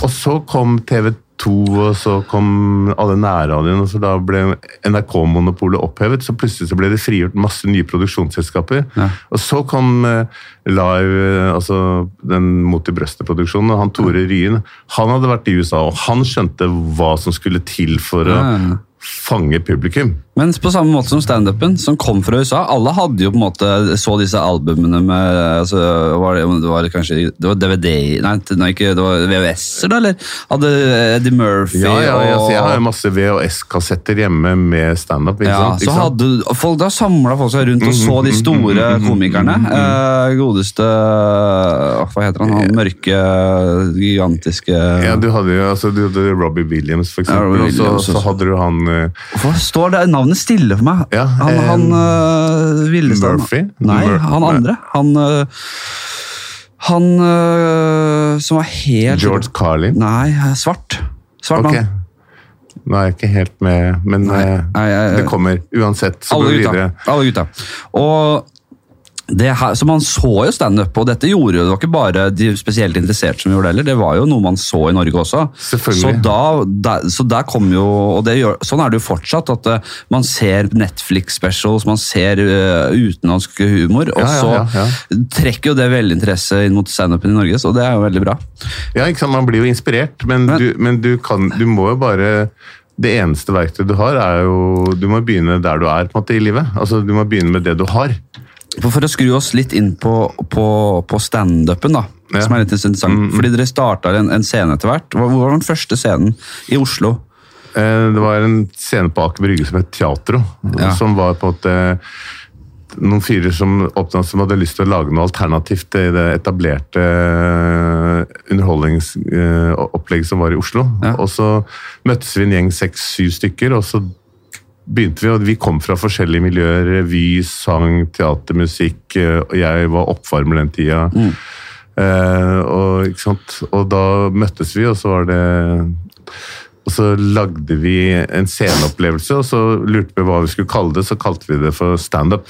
og så kom TV2 to, og så kom alle nærradioene, så da ble NRK-monopolet opphevet. Så plutselig så ble det frigjort masse nye produksjonsselskaper. Ja. Og så kom eh, Live, eh, altså den Mot i brøstet-produksjonen, og han Tore Ryen. Han hadde vært i USA, og han skjønte hva som skulle til for å fange publikum. Men på samme måte som standupen, som kom fra USA. Alle hadde jo på en måte så disse albumene med altså, var det, det var kanskje det var DVD Nei, ikke, det var VHS-er, da? Eller hadde Eddie Murphy Ja, ja, ja, og jeg har jo masse VHS-kassetter hjemme med standup. ja, sant? så Ikke sant? Mhm, hadde folk, Da samla folk seg rundt og så de store komikerne. Eh, godeste Hva heter han? Han mørke, gigantiske ja, du hadde jo altså, du hadde Robbie Williams, for Ja, Williams, og så, så hadde du han eh, Hvorfor står det navnet stille for meg? Ja, han eh, han uh, Villestad. Murphy? Nei, Mur- han andre. Han uh, Han uh, som var helt George Carlin. Nei, svart. Svart okay. mann. Nå er jeg ikke helt med, men Nei, eh, nei, jeg- det kommer. Uansett, så går Alle vi gutta. videre. Alle gutta. Og her, så Man så jo standup, og dette gjorde jo, det var ikke bare de spesielt interesserte som gjorde det heller, det var jo noe man så i Norge også. Selvfølgelig. Så, da, der, så der kom jo, og det gjør, Sånn er det jo fortsatt, at uh, man ser Netflix-specials, man ser uh, utenlandsk humor, og Ja, ja, så ja, så trekker jo det veldig interesse inn mot standupen i Norge, så det er jo veldig bra. Ja, ikke sant? Man blir jo inspirert, men, Men- du, men du, kan, du må jo bare Det eneste verktøyet du har, er jo Du må begynne der du er på en måte i livet. Altså, Du må begynne med det du har. For, å skru oss litt inn på, på, på standupen, da, Ja. Mm, som er litt interessant. Fordi dere starta en, en scene etter hvert. Hvor var den første scenen i Oslo? Eh, Det var en scene på Aker Brygge som het Teatro, Ja. som var på en noen fyrer som oppnådde som hadde lyst til å lage noe alternativt til det etablerte underholdningsopplegget som var i Oslo. Ja. Og så møttes vi en gjeng seks-syv stykker, og så begynte vi, og vi kom fra forskjellige miljøer. Revy, sang, teater, musikk. eh, Og jeg var oppvarmer den tida. Eh, og, og da møttes vi, og så var det og så lagde vi en sceneopplevelse, og så lurte vi hva vi skulle kalle det. Så kalte vi det for standup.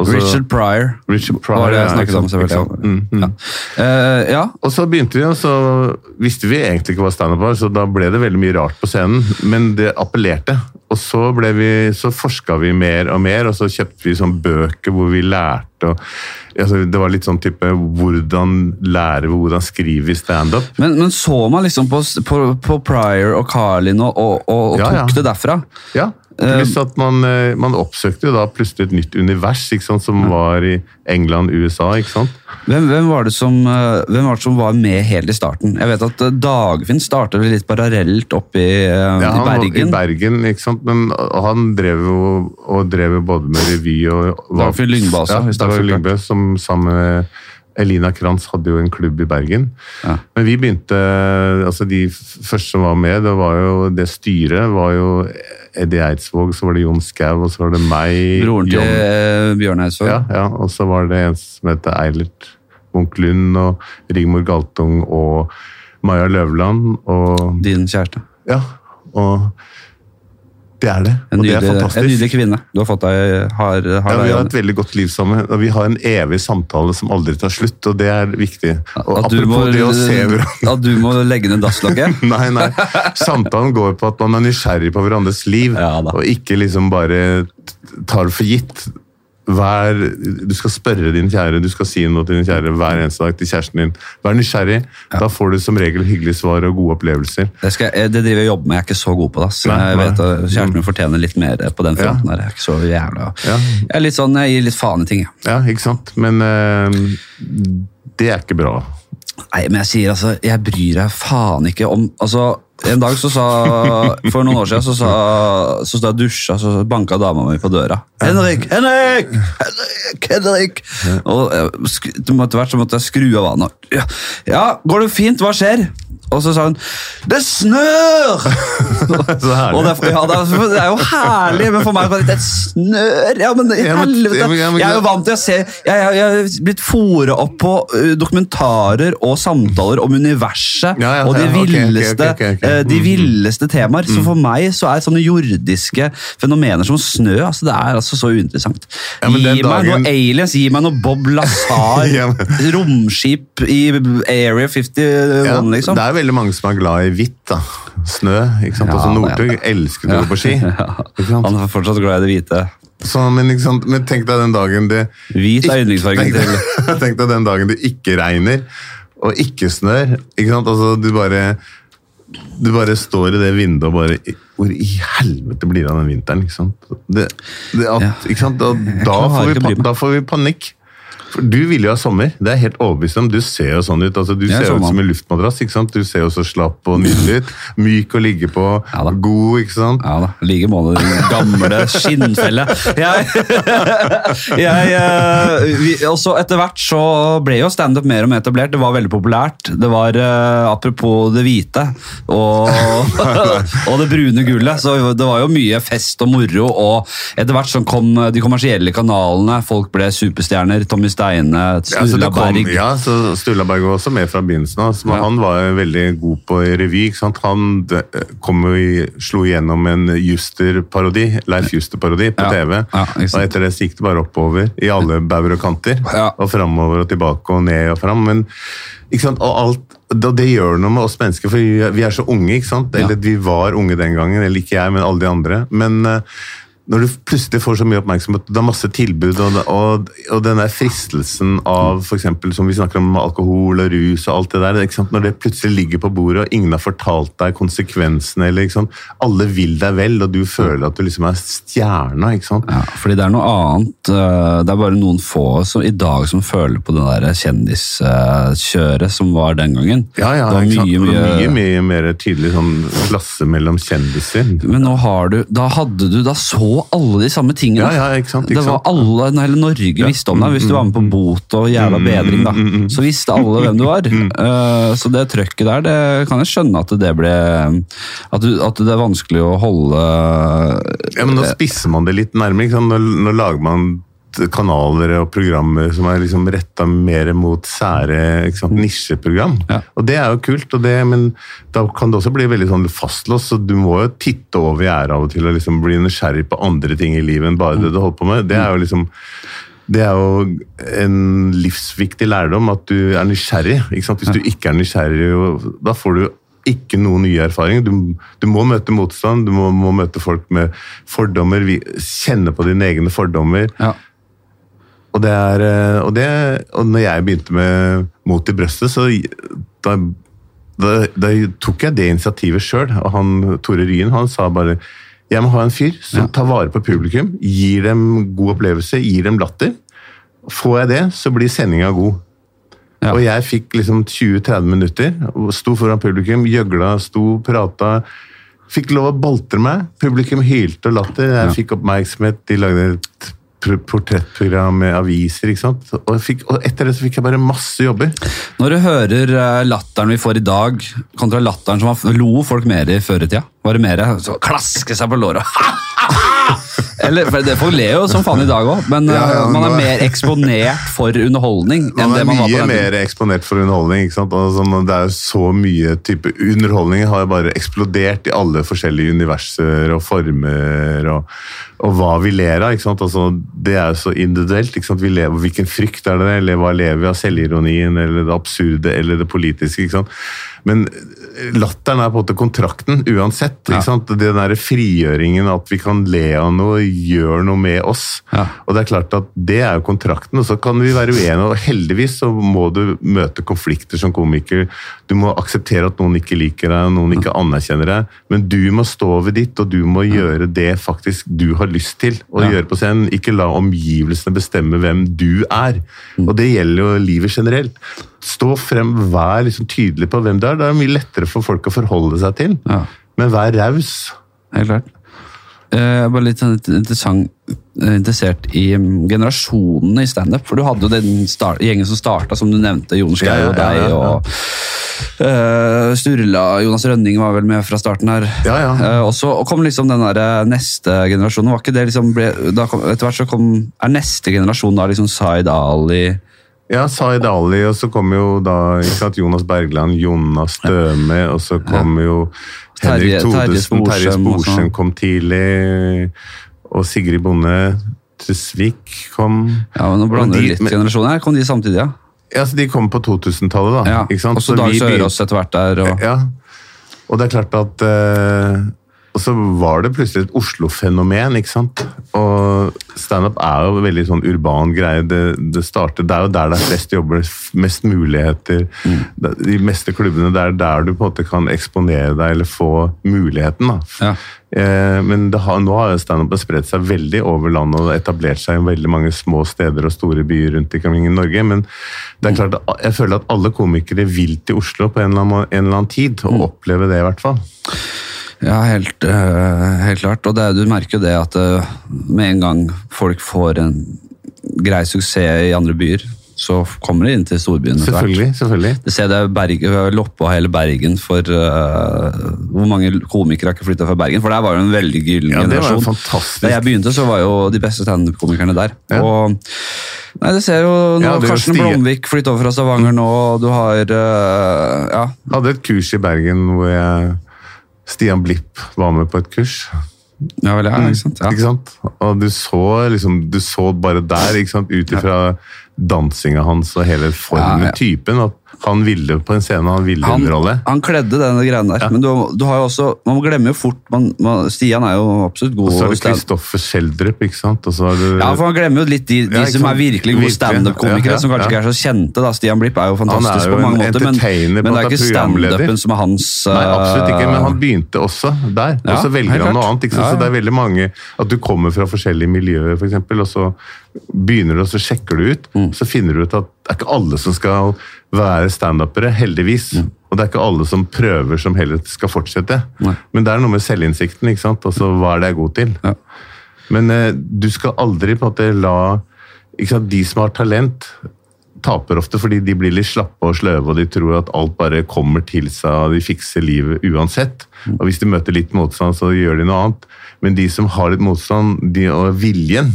Og Richard Pryor. Richard Pryor, var det jeg snakket om, selvfølgelig. Mm, mm. Ja. Uh, ja. Og så begynte vi, og så visste vi egentlig ikke hva standup var, så da ble det veldig mye rart på scenen. Men det appellerte. Og så, ble vi, så forska vi mer og mer, og så kjøpte vi sånn bøker hvor vi lærte og, altså, Det var litt sånn type hvordan lære hvordan skrive i standup. Men, men så man liksom på, på, på Pryor og Carlin og, og, og, og Ja, tok ja. det derfra? Ja, pluss at man, eh, man oppsøkte jo da plutselig et nytt univers sant, som var i England, USA. ikke sant? Hvem, hvem, var det som, eh, hvem var det som var med helt i starten? Jeg vet at eh, Dagfinn startet litt parallelt oppe i, eh, Ja, i Bergen. I Bergen, ikke sant? Men han drev jo og drev både med revy og Dagfinn Lyngbø også, Ja. Dagfinn Lyngbe, som sammen med Elina Kranz hadde jo en klubb i Bergen. Ja. Men vi begynte altså De første som var med, det var jo det styret var jo Eddie Eidsvåg, så var det Jon Skau, og så var det meg. Broren til Jon- eh, Bjørn Eidsvåg. ja, ja, og så var det en som heter Eilert Munch Lund og Rigmor Galtung og Maja Løvland og Din kjæreste. Ja, og Det er det, En og det er fantastisk. en nydelig kvinne du har fått deg har, har Ja, Vi har et veldig godt liv sammen, og vi har en evig samtale som aldri tar slutt, og det er viktig. Og At du, må, at du må legge ned dasslokket? (laughs) Nei, nei. Samtalen går på at man er nysgjerrig på hverandres liv, Ja og ikke liksom bare tar det for gitt. Vær, du skal spørre din kjære, du skal si noe til din kjære hver eneste dag til kjæresten din. Vær nysgjerrig. Da får du som regel hyggelige svar og gode opplevelser. Det, skal, jeg- det driver jeg jobber med, jeg er ikke så god på det. Så jeg nei. vet at Kjæresten min fortjener litt mer på den fronten. der. Jeg er ikke så jævla... Ja. Jeg er litt sånn, jeg gir litt faen i ting. jeg. Ja, ikke sant? Men øh, det er ikke bra. Nei, men jeg sier altså, jeg bryr deg faen ikke om altså, En dag så sa For noen år siden så, sa, så stod jeg og dusja, så banka dama mi på døra. Henrik! Henrik! Henrik! Henrik! Og etter hvert så måtte jeg skru av vannet. Ja, ja, går det fint? Hva skjer? Og så sa hun Det snør! (laughs) Så herlig. Er- ja, det, er, jo herlig, men for meg er det snør! Ja, men i helvete! Jeg er jo vant til å se Jeg, er blitt fora opp på uh, dokumentarer og samtaler om universet Ja, ja, og de villeste, okay, okay, okay, eh, de Mm. villeste temaer. Så for meg så er sånne jordiske fenomener som snø altså det er altså så uinteressant. Gi meg dagen- noe aliens, gi meg noe Bob (laughs) Lazar, romskip i Area 51, Ja, liksom. Det er veldig mange som er glad i hvitt. da. Snø. ikke sant? Ja, altså er Northug det. elsker å gå på ski. (laughs) Han er fortsatt glad i det hvite. Så, men, men tenk deg den dagen det Hvit er yndlingsfargen til (laughs) tenk deg den dagen det ikke regner og ikke snør. Ikke sant? Altså, du bare du bare står i det vinduet og bare Hvor i helvete blir det av den vinteren? ikke sant? Det, det at, Ja. ikke sant? Da, da, får vi, da får vi panikk. For Du vil jo ha sommer, det er helt overbevist om. Du ser jo sånn ut. altså Du er ser jo ut som en luftmadrass. ikke sant? Du ser jo så slapp og nydelig ut. Myk å ligge på, Ja god, ikke sant? Ja da, i like måte, gamle skinnfelle. Jeg, (laughs) jeg, eh, også etter hvert så ble jo standup mer og mer etablert. Det var veldig populært. Det var eh, apropos det hvite og, (laughs) og det brune gullet. Så det var jo mye fest og moro. Og etter hvert så kom de kommersielle kanalene. Folk ble superstjerner. Tommy Steine, Ja, så kom, ja, så Sturla Berg var også med fra begynnelsen av. Ja. Han var veldig god på revy. Han kom og i, slo igjennom en Juster-parodi, Leif Juster-parodi på TV. og etter det gikk det bare oppover i alle bauger og kanter. Og framover og tilbake og ned og fram. Men? Og alt, det gjør noe med oss mennesker, for vi er, så unge. ikke sant? Eller vi var unge den gangen, eller ikke jeg, men alle de andre. Men eh, når du plutselig får så mye oppmerksomhet, det er masse tilbud, og, og, og den der fristelsen av eksempel, som vi snakker om alkohol og rus og alt det der, når det plutselig ligger på bordet, og ingen har fortalt deg konsekvensene, eller alle vil deg vel, og du føler at du liksom er stjerna, ikke sant? Ja, fordi det er noe annet. eh, Det er bare noen få som, i dag som føler på det der kjendiskjøret som var den gangen. Ja, ja, det var mye, mye, mye, mye mer tydelig sånn klasse mellom kjendiser. Men nå har du Da hadde du Da så alle de samme tingene. Ja, ja, ikke sant, ikke det var alle, hele Norge visste om deg. Hvis du var med på bot og jævla bedring, da, så visste alle hvem du var. (laughs) Eh, så det trøkket der, det kan jeg skjønne at det ble At, du, at det er vanskelig å holde Ja, men nå spisser man det litt nærmere. Nå, nå lager man kanaler og programmer som er liksom retta mer mot sære sant? nisjeprogram. Ja. Og det er jo kult, og det, men da kan det også bli veldig sånn fastlåst. Så du må jo titte over gjerdet av og til og liksom bli nysgjerrig på andre ting i livet enn bare det du holder på med. Det er jo liksom det er jo en livsviktig lærdom at du er nysgjerrig. Ikke sant? Hvis du ikke er nysgjerrig, da får du ikke noen nye erfaringer. Du, du må møte motstand, du må, må møte folk med fordommer, vi- kjenne på dine egne fordommer. ja. Og, det er, eh, og, det, og når jeg begynte med Mot i brøstet, så da, da, da tok jeg det initiativet sjøl. Og han, Tore Ryen han sa bare jeg må ha en fyr som tar vare på publikum, gir dem god opplevelse, gir dem latter. Får jeg det, så blir sendinga god. Ja. Og jeg fikk liksom 20-30 minutter, sto foran publikum, gjøgla, sto, prata. Fikk lov å boltre meg. Publikum hylte og latter. Jeg Ja. fikk oppmerksomhet. De lagde et portrettprogram med aviser. ikke sant? Og, fikk, og etter det så fikk jeg bare masse jobber. Når du hører eh, latteren vi får i dag, kontra latteren som var, lo folk mer i før i tida? Var det mer å klaske seg på låret? (laughs) Eller, for det Folk ler jo som faen i dag òg, men Ja, ja, uh, man er nå- mer eksponert for underholdning enn Man det er man var på mye mer eksponert for underholdning. ikke sant? Altså, det er så mye type Underholdning har bare eksplodert i alle forskjellige universer og former, og, og hva vi ler av. ikke sant? Altså, det er jo så individuelt. ikke sant? Vi lever, hvilken frykt er det, eller hva lever vi av? Selvironien, eller det absurde, eller det politiske? ikke sant? Men latteren er på en måte kontrakten uansett. Ja. ikke sant? Den der frigjøringen, at vi kan le av noe, gjør noe med oss. Ja. Og det er klart at det er jo kontrakten, og så kan vi være uenige. Og heldigvis så må du møte konflikter som komiker. Du må akseptere at noen ikke liker deg, noen ikke anerkjenner deg. Men du må stå ved ditt, og du må gjøre det faktisk du har lyst til å Ja. gjøre på scenen. Ikke la omgivelsene bestemme hvem du er. Og det gjelder jo livet generelt. Stå frem, vær liksom tydelig på hvem du er. Det er mye lettere for folk å forholde seg til. Ja. Men vær raus. Helt klart. Eh, Jeg er bare litt sånn eh, interessert i mm, generasjonene i standup. For du hadde jo den gjengen som starta, som du nevnte. Jon Skau Ja, ja, og ja, deg ja, ja. og uh, Sturla. Jonas Rønning var vel med fra starten her. Ja, ja. Eh, og så kom liksom den der eh, neste generasjonen. Var ikke det liksom ble, kom, Etter hvert så kom Er neste generasjon da liksom Zaid Ali Ja, Zaid Ali, og så kom jo da ikke sant, Jonas Bergland, Jonas Støme, og så kom jo Henrik Terje- Terje Thodesen, Terje Sporsem kom tidlig, og Sigrid Bonde Tusvik kom. Ja, men Nå blander du litt men- generasjoner. her. Kom de samtidig, ja? Ja, så De kom på 2000-tallet, da. ja. ikke sant? Og så Så Dag Sørås etter hvert der. Og, Ja, og det er klart at eh, Og så var det plutselig et Oslo-fenomen, ikke sant. Og standup er jo en veldig sånn urban greie. Det, det, starter, det er jo der det er flest jobber, mest muligheter. Mm. De meste klubbene, det er der du på en måte kan eksponere deg eller få muligheten. da. Ja. Eh, Men det har, nå har standupen spredt seg veldig over landet og etablert seg i veldig mange små steder og store byer rundt omkring i Norge. Men det er klart, jeg føler at alle komikere vil til Oslo på en eller annen, en eller annen tid, og oppleve det i hvert fall. Ja, helt, øh, helt klart. Og det, er- du merker jo det at øh, med en gang folk får en grei suksess i andre byer, så kommer de inn til storbyen. Selvfølgelig. selvfølgelig. Du ser det Bergen, Loppa hele Bergen for uh, Hvor mange komikere har ikke flytta fra Bergen? For der var jo en veldig gyllen Ja, generasjon. fantastisk. Da jeg begynte, så var jo de beste standup-komikerne der. Ja. Og Nei, det ser jo nå Ja, er Karsten Blomvik flytter over fra Stavanger nå, og du har uh, Ja. hadde et kurs i Bergen hvor jeg, Stian Blipp var med på et kurs. Ja vel, ja, ikke sant? Ja. Ikke sant? Og du så, liksom, du så bare der, ut ifra dansinga hans og hele formen, ja. typen, at han ville på en scene, han ville Han, underholde. han kledde denne greiene der, men du, du har jo også Man glemmer jo fort man, man, Stian er jo absolutt god Og så er det Kristoffer Schjelderup, ikke sant? Er det, Ja, for Man glemmer jo litt de, de Ja, som er virkelig gode standup-komikere, Ja, ja, som kanskje ja. ikke er så kjente. da. Stian Blipp er jo fantastisk jo på mange måter, men, men det er ikke standupen som er hans Nei, absolutt ikke, men han begynte også der. Og så velger han noe annet. Ikke sant? Ja, ja. Så det er veldig mange At du kommer fra forskjellige miljøer, for eksempel, og så begynner du, og så sjekker du ut. Mm. Så finner du ut at det er ikke alle som skal være standupere, heldigvis. Ja. Og det er ikke alle som prøver som heller skal fortsette. Nei. Men det er noe med selvinnsikten. ikke sant? Altså, Hva er det jeg er god til? Ja. Men eh, du skal aldri på en måte la ikke sant, De som har talent, taper ofte fordi de blir litt slappe og sløve og de tror at alt bare kommer til seg og de fikser livet uansett. Og Hvis de møter litt motstand, så gjør de noe annet. Men de som har litt motstand, de, og viljen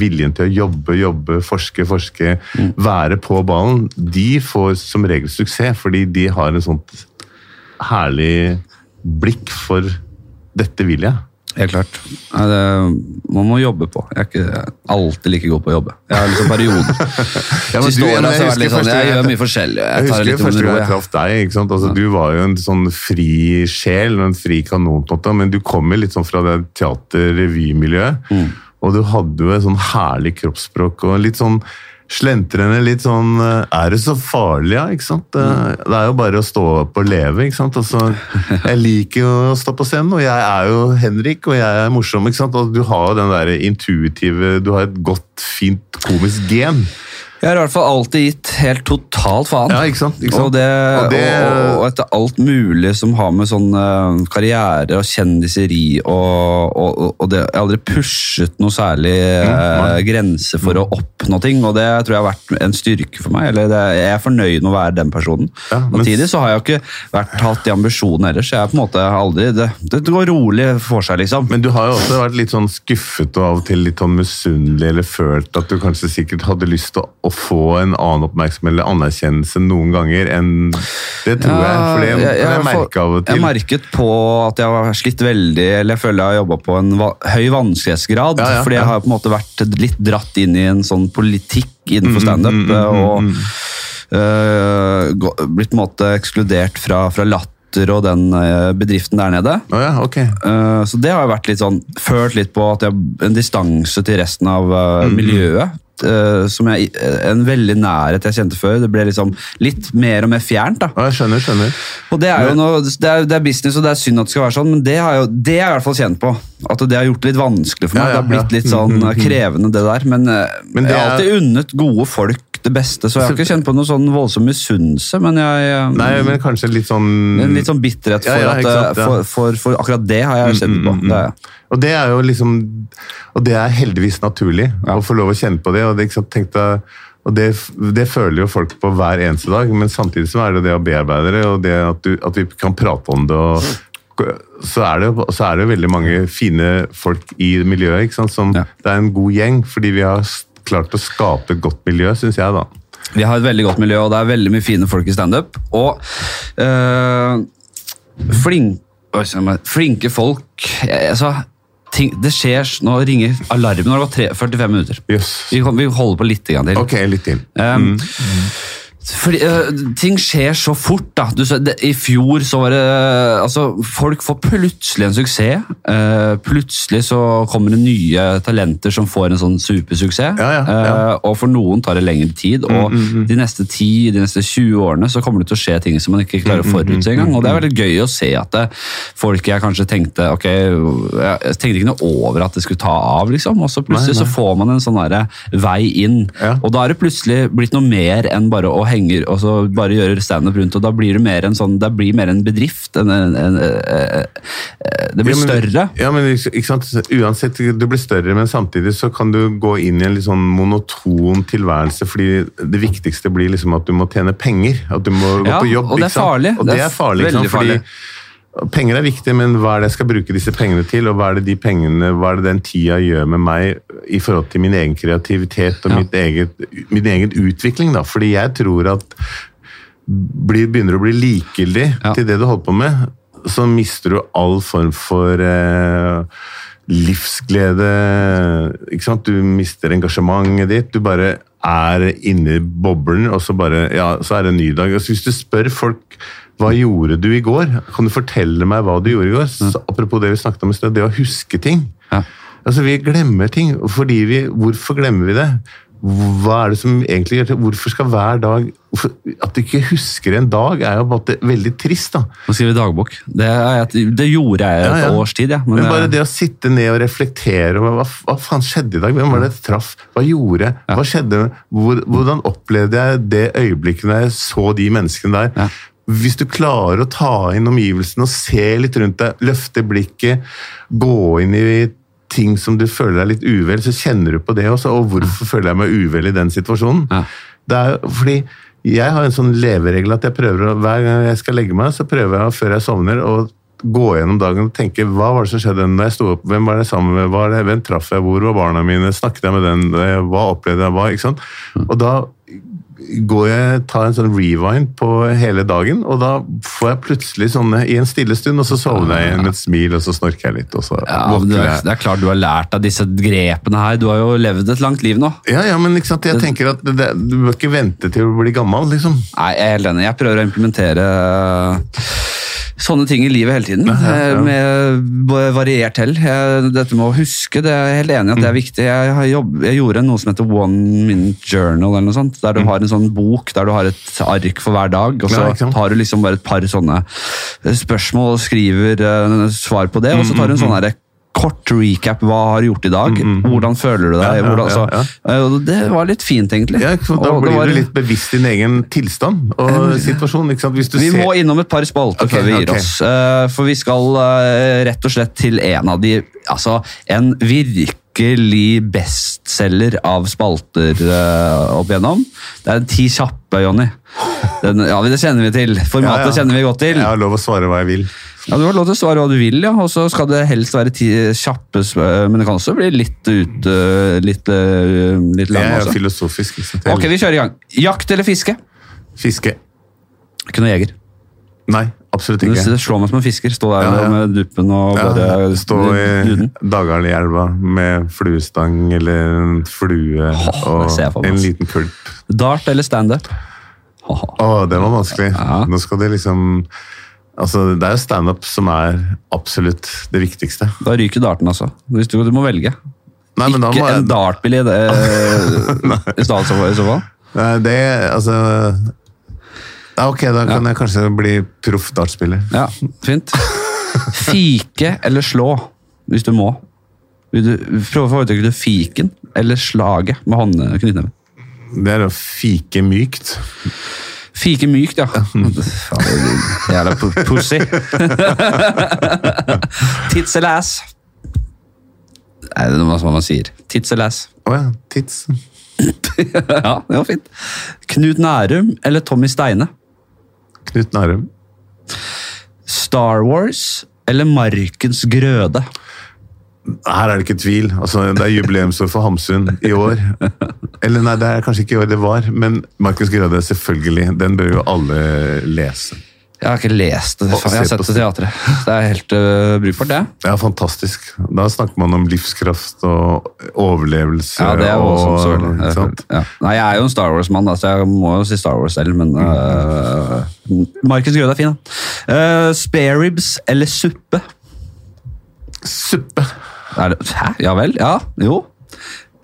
viljen til å jobbe, jobbe, forske, forske, være på ballen, de får som regel suksess fordi de har en sånt herlig blikk for 'dette vil jeg'. Helt klart. Det, man må jobbe på. Jeg er ikke alltid like god på å jobbe. Jeg har liksom perioder. (laughs) Ja, men du- jeg, jeg, jeg husker litt sånn, jeg gjør mye forskjellig. Jeg Jeg husker første gang jeg jeg. traff deg. ikke sant? Altså, Du var jo en sånn fri sjel, en fri kanon, men du kom jo litt sånn fra det teater-revymiljøet. Mm. Og du hadde jo et sånn herlig kroppsspråk og litt sånn slentrende, litt sånn eh, Er det så farlig, ja? ikke sant? Det, Mm. det er jo bare å stå opp og leve, ikke sant? Altså, jeg liker jo å stå på scenen, og jeg er jo Henrik, og jeg er morsom, ikke sant? Og du har jo den der intuitive Du har et godt, fint komisk gen. Jeg har i hvert fall alltid gitt helt totalt faen. Ja, ikke sant? Ikke sant? Og, det, Og og, det- og, etter alt mulig som har med sånn eh, karriere og kjendiseri og, og, og- og det, Jeg har aldri pushet noe særlig eh, grense for å oppnå ting, og det tror jeg har vært en styrke for meg. eller det, Jeg er fornøyd med å være den personen. Ja, men- Samtidig så har jeg ikke vært, hatt de ambisjonene ellers. Jeg er på en måte aldri, det, det går rolig for seg, liksom. Men du har jo også vært litt sånn skuffet og av og til litt sånn misunnelig, eller følt at du kanskje sikkert hadde lyst til å, å få en annen oppmerksomhet eller anerkjennelse noen ganger enn Det tror jeg, for det kan jeg, har jeg merka av og til. Jeg merket på at jeg har slitt veldig, eller jeg føler jeg har jobba på en va høy vanskelighetsgrad. Ja, ja, fordi ja. jeg har på en måte vært litt dratt inn i en sånn politikk Mm, mm, mm, og øh, gå- blitt på en måte ekskludert fra, fra Latter og den øh, bedriften der nede. Oh ja, ok. Eh, Så det har jo vært litt sånn, følt litt på at jeg har en distanse til resten av eh, miljøet. Eh, som jeg, En veldig nærhet jeg kjente før. Det ble liksom litt mer og mer fjernt. da. Jeg skjønner, skjønner. Og Det er jo noe, det er, det er business, og det er synd at det skal være sånn, men det har, jo, det har jeg i hvert fall kjent på. At det har gjort det litt vanskelig for meg. Ja, ja, det har blitt litt sånn (laughs) eh, krevende, det der. Men, eh, Men det jeg har er- alltid unnet gode folk det beste, så jeg har ikke kjent på noe sånn voldsom misunnelse. Men jeg eh, Nei, men kanskje litt sånn en litt sånn bitterhet for, Ja, ja, eh, sant, ja. for, for, for akkurat det har jeg kjent på. Det, Og det er jo liksom Og det er heldigvis naturlig å få lov å kjenne på det. og det, ikke sant, tenkte, og det, det føler jo folk på hver eneste dag, men samtidig så er det det å bearbeide det, og det at, du, at vi kan prate om det. og så er, det, så er det jo veldig mange fine folk i miljøet. som Ja. Det er en god gjeng, fordi vi har klart å skape et godt miljø, syns jeg. da. Vi har et veldig godt miljø, og det er veldig mye fine folk i standup. Og øh, flink, flinke folk altså, ting, Det skjer Nå ringer alarmen. Nå har det gått 45 minutter. Yes. Vi, vi holder på litt til. Ok, litt til. Um, fordi, uh, ting skjer så fort. da. Du, det, I fjor så var det uh, altså, Folk får plutselig en suksess. Uh, plutselig så kommer det nye talenter som får en sånn supersuksess. Ja, ja, ja. Og for noen tar det lengre tid. Og de neste 10, de neste 20 årene så kommer det til å skje ting som man ikke klarer å forutse engang. Og det er veldig gøy å se at det, folk jeg kanskje tenkte ok, jeg tenkte ikke noe over at det skulle ta av, liksom. Og så plutselig Nei, nei. så får man en sånn vei inn. Og da er det plutselig blitt noe mer enn bare å henge og så bare gjøre standup rundt. og Da blir det mer en sånn, det blir mer en bedrift. En, en, eh, det blir Ja, men- større. Ja, men ikke sant? Uansett, du blir større, men samtidig så kan du gå inn i en litt sånn monoton tilværelse, fordi det viktigste blir liksom at du må tjene penger. At du må gå Ja, på jobb. og det er farlig. Og Det det er er ikke sant? Fordi, farlig. Penger er viktig, men hva er det jeg skal bruke disse pengene til, og hva er det de pengene, hva er det den tida gjør med meg i forhold til min egen kreativitet og Ja. mitt eget, min egen utvikling, da. Fordi jeg tror at blir, begynner å bli likegyldig Ja. til det du holder på med, så mister du all form for eh, livsglede. Ikke sant? Du mister engasjementet ditt. Du bare er inne i boblen, og så bare Ja, så er det en ny dag. Altså, hvis du spør folk hva gjorde du i går, kan du fortelle meg hva du gjorde i går? Så, apropos det vi snakket om i sted, det å huske ting. Ja. Altså, Vi glemmer ting. fordi vi, Hvorfor glemmer vi det? Hva er det som egentlig gjør det? Hvorfor skal hver dag hvorfor, At du ikke husker en dag, er jo bare veldig trist. da. Nå skriver vi dagbok. Det, er, det gjorde jeg et Ja, ja. års tid, ja. Men, Men, bare eh, det å sitte ned og reflektere over hva, hva faen skjedde i dag? Hvem var det jeg traff? Hva gjorde jeg? Hva skjedde? Hvor, hvordan opplevde jeg det øyeblikket når jeg så de menneskene der? Hvis du klarer å ta inn omgivelsene og se litt rundt deg, løfte blikket, gå inn i ting som du føler deg litt uvel, så kjenner du på det også. Og hvorfor føler jeg meg uvel i den situasjonen? Ja. Det er fordi jeg har en sånn leveregel at jeg prøver å, hver gang jeg skal legge meg, så prøver jeg før jeg sovner å gå gjennom dagen og tenke hva var det som skjedde da jeg sto opp, hvem var det sammen med, det, hvem traff jeg, hvor var barna mine, snakket jeg med den, hva opplevde jeg, hva, ikke sant? Og da går jeg, tar en sånn rewind på hele dagen, og da får jeg plutselig sånne i en stille stund, og så sovner jeg med et smil, og så snorker jeg litt, og så ja, våkner er, jeg. det er klart du har lært av disse grepene her. Du har jo levd et langt liv nå. Ja, ja, men ikke sant, jeg tenker at det, du bør ikke vente til å bli gammel, liksom. Nei, jeg er helt enig. Jeg prøver å implementere sånne ting i livet hele tiden. Ja, Med variert hell. Dette med å huske, det er jeg helt enig i at Mm. det er viktig. Jeg, har jobb, jeg gjorde noe som heter One Minute Journal, eller noe sånt, der du har en sånn bok der du har et ark for hver dag, og så Mm. Tar du liksom bare et par sånne spørsmål og skriver eh, svar på det, og så tar du Mm, en sånn herre kort recap. Hva har du gjort i dag? Hvordan føler du deg? Mm, Hvordan, så, eh, det var litt fint, egentlig. Da Og blir var- du litt bevisst din egen tilstand og situasjon. Hvis du Vi ser... må innom et par spalter okay, før vi gir okay. oss. Uh, For vi skal eh, rett og slett til en av de Altså, en virkelig bestselger av spalter uh, opp igjennom. Det er Ti kjappe, Jonny. Ja, det kjenner vi til. Formatet Ja, ja. kjenner vi godt til. Jeg har lov å svare hva jeg vil. Ja, Du har lov til å svare hva du vil, ja. og så skal det helst være ti kjappe Men det kan også bli litt ut eh, Litt, eh, litt lang er også. filosofisk. Ikke sant? Ok, vi kjører i gang. Jakt eller fiske? Fiske. Ikke noe jeger. Nei, absolutt ikke. Du slår meg som en fisker. Stå der Ja, ja. med duppen og Ja, stå i duden. Dagalielva med fluestang eller en flue og det for meg, en liten kulp. Dart eller standup? Haha. oh, det var vanskelig. Nå skal det liksom Altså, Det er jo standup som er absolutt det viktigste. Da ryker darten, altså. Hvis du, du må velge. Nei, Ikke må en jeg, dartbil i, det, (laughs) i stedet så- i så fall. Nei, det Altså ja, Ok, da kan jeg kanskje bli proff dartspiller. Ja, fint. Fike eller slå, hvis du må. Vil du prøve å foretrekke du fiken eller slaget med håndknyttneven? Det er å fike mykt. Fike mykt, ja. Jævla pu- pussy. (laughs) Tits eller ass? Nei, det er noe som man sier. Tits eller ass? Å ja, tits. (laughs) ja, det var fint. Knut Nærum eller Tommy Steine? Knut Nærum. Star Wars eller Markens grøde? Her er det ikke tvil. Altså, det er jubileumsår for Hamsun i år. Eller nei, det er kanskje ikke i år det var, men Markus Grøde, selvfølgelig. Den bør jo alle lese. Jeg har ikke lest det. Jeg har sett det i teatret. Det er helt uh, brukbart, det. Ja, fantastisk. Da snakker man om livskraft og overlevelse. Ja, det er jo og, sånn, ikke sant? Ja. Nei, jeg er jo en Star Wars-mann, så jeg må jo si Star Wars selv, men uh, Markus grøde er fin, da. Uh, Spareribs eller suppe? Suppe. Det, hæ? Ja vel? Ja? Jo.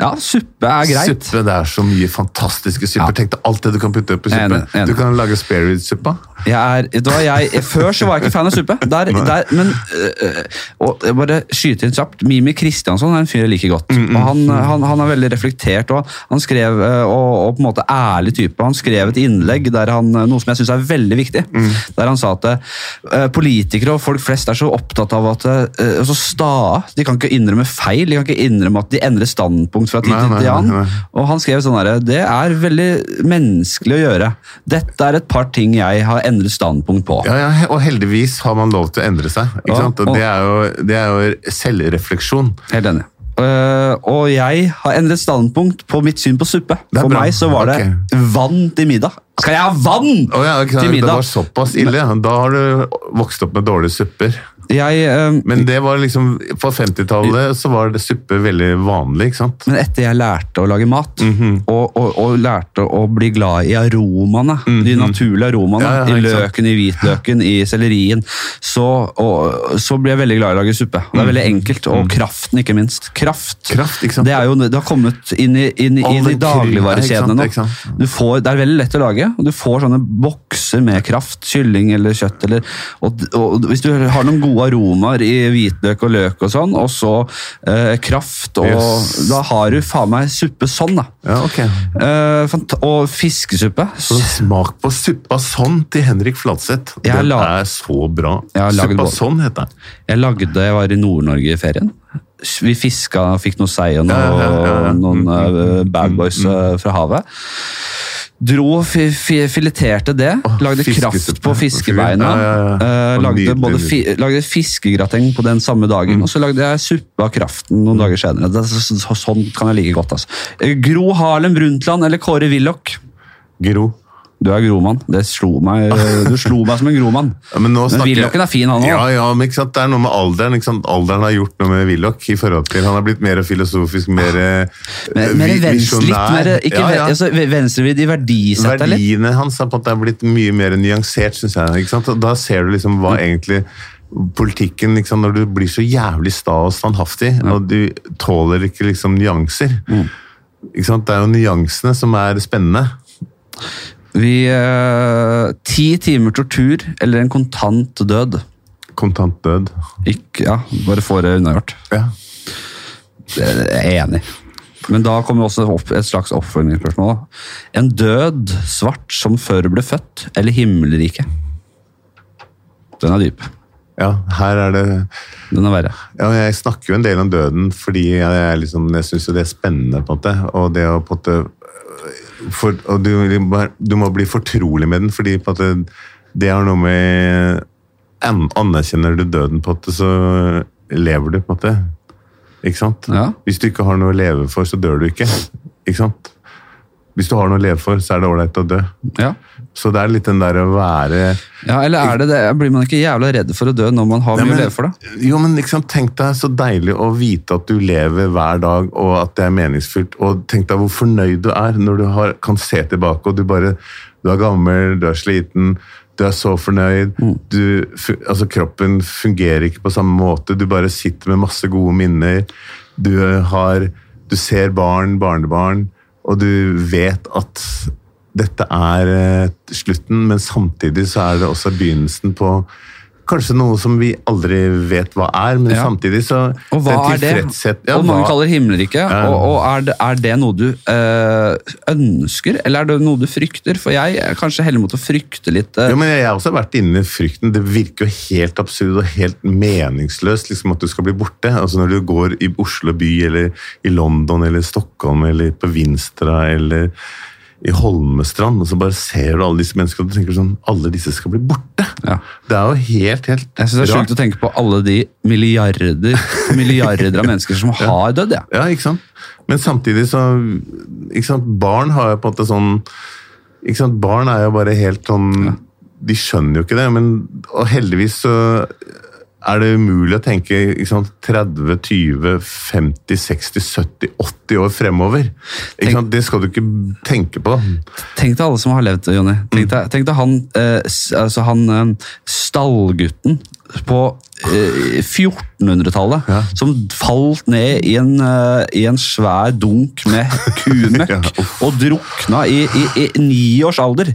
Ja, suppe er greit. Suppe, Det er så mye fantastiske supper. Ja. Tenk deg alt det du kan putte oppi suppe. En, en. Du kan lage sparerib-suppa. Jeg er, da jeg, før så var jeg ikke fan av suppe. Der, der, men øh, og jeg bare skyte inn kjapt. Mimi Kristiansson er en fyr jeg liker godt. Mm, og han, han, han er veldig reflektert og han skrev, øh, og, og på en måte ærlig type. Han skrev et innlegg der han, noe som jeg syns er veldig viktig. Mm. Der han sa at øh, politikere og folk flest er så opptatt av at øh, så stae. De kan ikke innrømme feil. De kan ikke innrømme at de endrer standpunkt fra tid til annen. Og han skrev sånn herre det er veldig menneskelig å gjøre. Dette er et par ting jeg har endret standpunkt på. Ja, ja, og heldigvis har man lov til å endre seg. Ikke Ja, sant? Og og- det, er jo, det er jo selvrefleksjon. Helt enig. Uh, og jeg har endret standpunkt på mitt syn på suppe. For bra. meg så var det vann til middag. Skal jeg ha vann oh, ja, okay, til Det var såpass ille. Da har du vokst opp med dårlige supper. Jeg, eh, Men det var liksom, på 50-tallet så var det suppe veldig vanlig. ikke sant? men etter jeg lærte å lage mat, Mhm. og, og, og lærte å bli glad i aromaene, de naturlige aromaene, Mhm. Ja, ja, i løken, i hvitløken, i sellerien, så, og, så ble jeg veldig glad i å lage suppe. Det er veldig enkelt, og kraften ikke minst. Kraft. Mhm. Kraft, ikke? Det, jo, det har kommet inn i, inn, inn i dagligvarekjedene nå. får, det er veldig lett å lage, og du får sånne bokser med kraft, kylling eller kjøtt. Eller, og Hvis du har noen gode aromaer i hvitløk og løk og sånn, og så eh, kraft, og Yes. da har du faen meg suppe sånn, da. Ja, okay. Eh, og fiskesuppe. Så smak på suppa sånn til Henrik Fladseth. det Den er så bra. Jeg Suppa sånn heter den. Jeg lagde, jeg var i Nord-Norge i ferien. Vi fiska, fikk noe sei og noe, Ja, ja, ja, noen uh, bad boys eh, fra havet. Dro, fi, fi, fileterte det, lagde kraft på fiskebeina. Eh, lagde, både lagde fiskegrateng på den samme dagen, og så lagde jeg suppe av kraften noen dager senere. Det, er så, så, sånn kan jeg like godt. Altså. Eh, Gro Harlem Brundtland eller Kåre Willoch? Gro. Du er gromann. Det slo meg, (laughs) du slo meg som en gromann. Ja, men nå snakker- Willochen er fin, han òg. Ja, ja, men? Det er noe med alderen. Alderen har gjort noe med Willoch. i forhold til, Han har blitt mer filosofisk, mer eh, vi- venstre, litt visjonær. ikke Ja, ja. Altså, venstrevidd i verdisettet, eller? Verdiene hans har på en måte blitt mye mer nyansert, syns jeg. Da ser du liksom hva egentlig politikken liksom, Når du blir så jævlig sta og standhaftig, og du tåler ikke liksom nyanser. Ikke sant? Det er jo nyansene som er spennende. Vi eh, Ti timer tortur eller en kontant død? kontant død. Ikke, ja, bare få det unnagjort. Ja. Det er jeg enig. Men da kommer også et slags oppfølgingsspørsmål. En død svart som før ble født, eller himmelriket? Den er dyp. ja, her er det Den er verre. Ja, jeg snakker jo en del om døden fordi jeg, liksom, jeg syns det er spennende. på en måte, Og det å på en måte for, og du, du må bli fortrolig med den, fordi en det har noe med an- Anerkjenner du døden, på det, så lever du, på en måte. Ikke sant? Ja. Hvis du ikke har noe å leve for, så dør du ikke. Ikke sant? Hvis du har noe å leve for, så er det ålreit å dø. Ja. Så det er litt den der å være ja, eller er det det? Blir man ikke jævla redd for å dø når man har mye å leve for, da? Jo, men liksom. Tenk deg så deilig å vite at du lever hver dag, og at det er meningsfylt. Og tenk deg hvor fornøyd du er når du har, kan se tilbake, og du bare Du er gammel, du er sliten, du er så fornøyd. Du, altså, kroppen fungerer ikke på samme måte. Du bare sitter med masse gode minner. Du, har, du ser barn, barnebarn, og du vet at dette er eh, slutten, men samtidig så er det også begynnelsen på Kanskje noe som vi aldri vet hva er, men Ja. samtidig så Og hva er det? Ja, og mange hva- kaller himmelriket. Ja. Og, og er, det, er det noe du øh, ønsker, eller er det noe du frykter? For jeg er kanskje heller mot å frykte litt. Øh. Jo, men Jeg har også vært inne i frykten. Det virker jo helt absurd og helt meningsløst liksom at du skal bli borte. Altså Når du går i Oslo by, eller i London, eller Stockholm, eller på Vinstra, eller i Holmestrand, og så bare ser du alle disse menneskene og du tenker sånn Alle disse skal bli borte! Ja. Det er jo helt, helt Jeg synes det er sjukt å tenke på alle de milliarder, milliarder av mennesker som (laughs) har dødd. Ja. Ja, ikke sant? Men samtidig så ikke sant? Barn har jo på en måte sånn ikke sant? Barn er jo bare helt sånn De skjønner jo ikke det, men og heldigvis så er det umulig å tenke sant? 30, 20, 50, 60, 70, 80 år fremover. Tenk-? Det skal du ikke tenke på. Tenk deg alle som har levd, Jonny. Tenk deg, deg han, eh, altså han eh, stallgutten på eh, 1400-tallet Ja. som falt ned i en, eh, i en svær dunk med (laughs) kumøkk Ja, og drukna i, i, i ni års alder.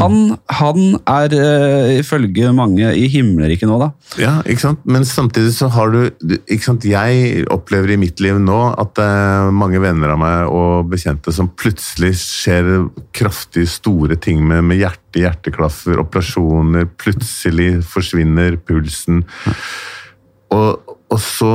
han, han er eh, ifølge mange i himmelriket nå, da. Ja, ikke sant? Men samtidig så har du ikke sant? Jeg opplever i mitt liv nå at det er mange venner av meg og bekjente som plutselig skjer kraftig store ting med, med hjerte, hjerteklaffer, operasjoner, plutselig forsvinner pulsen. Og, og så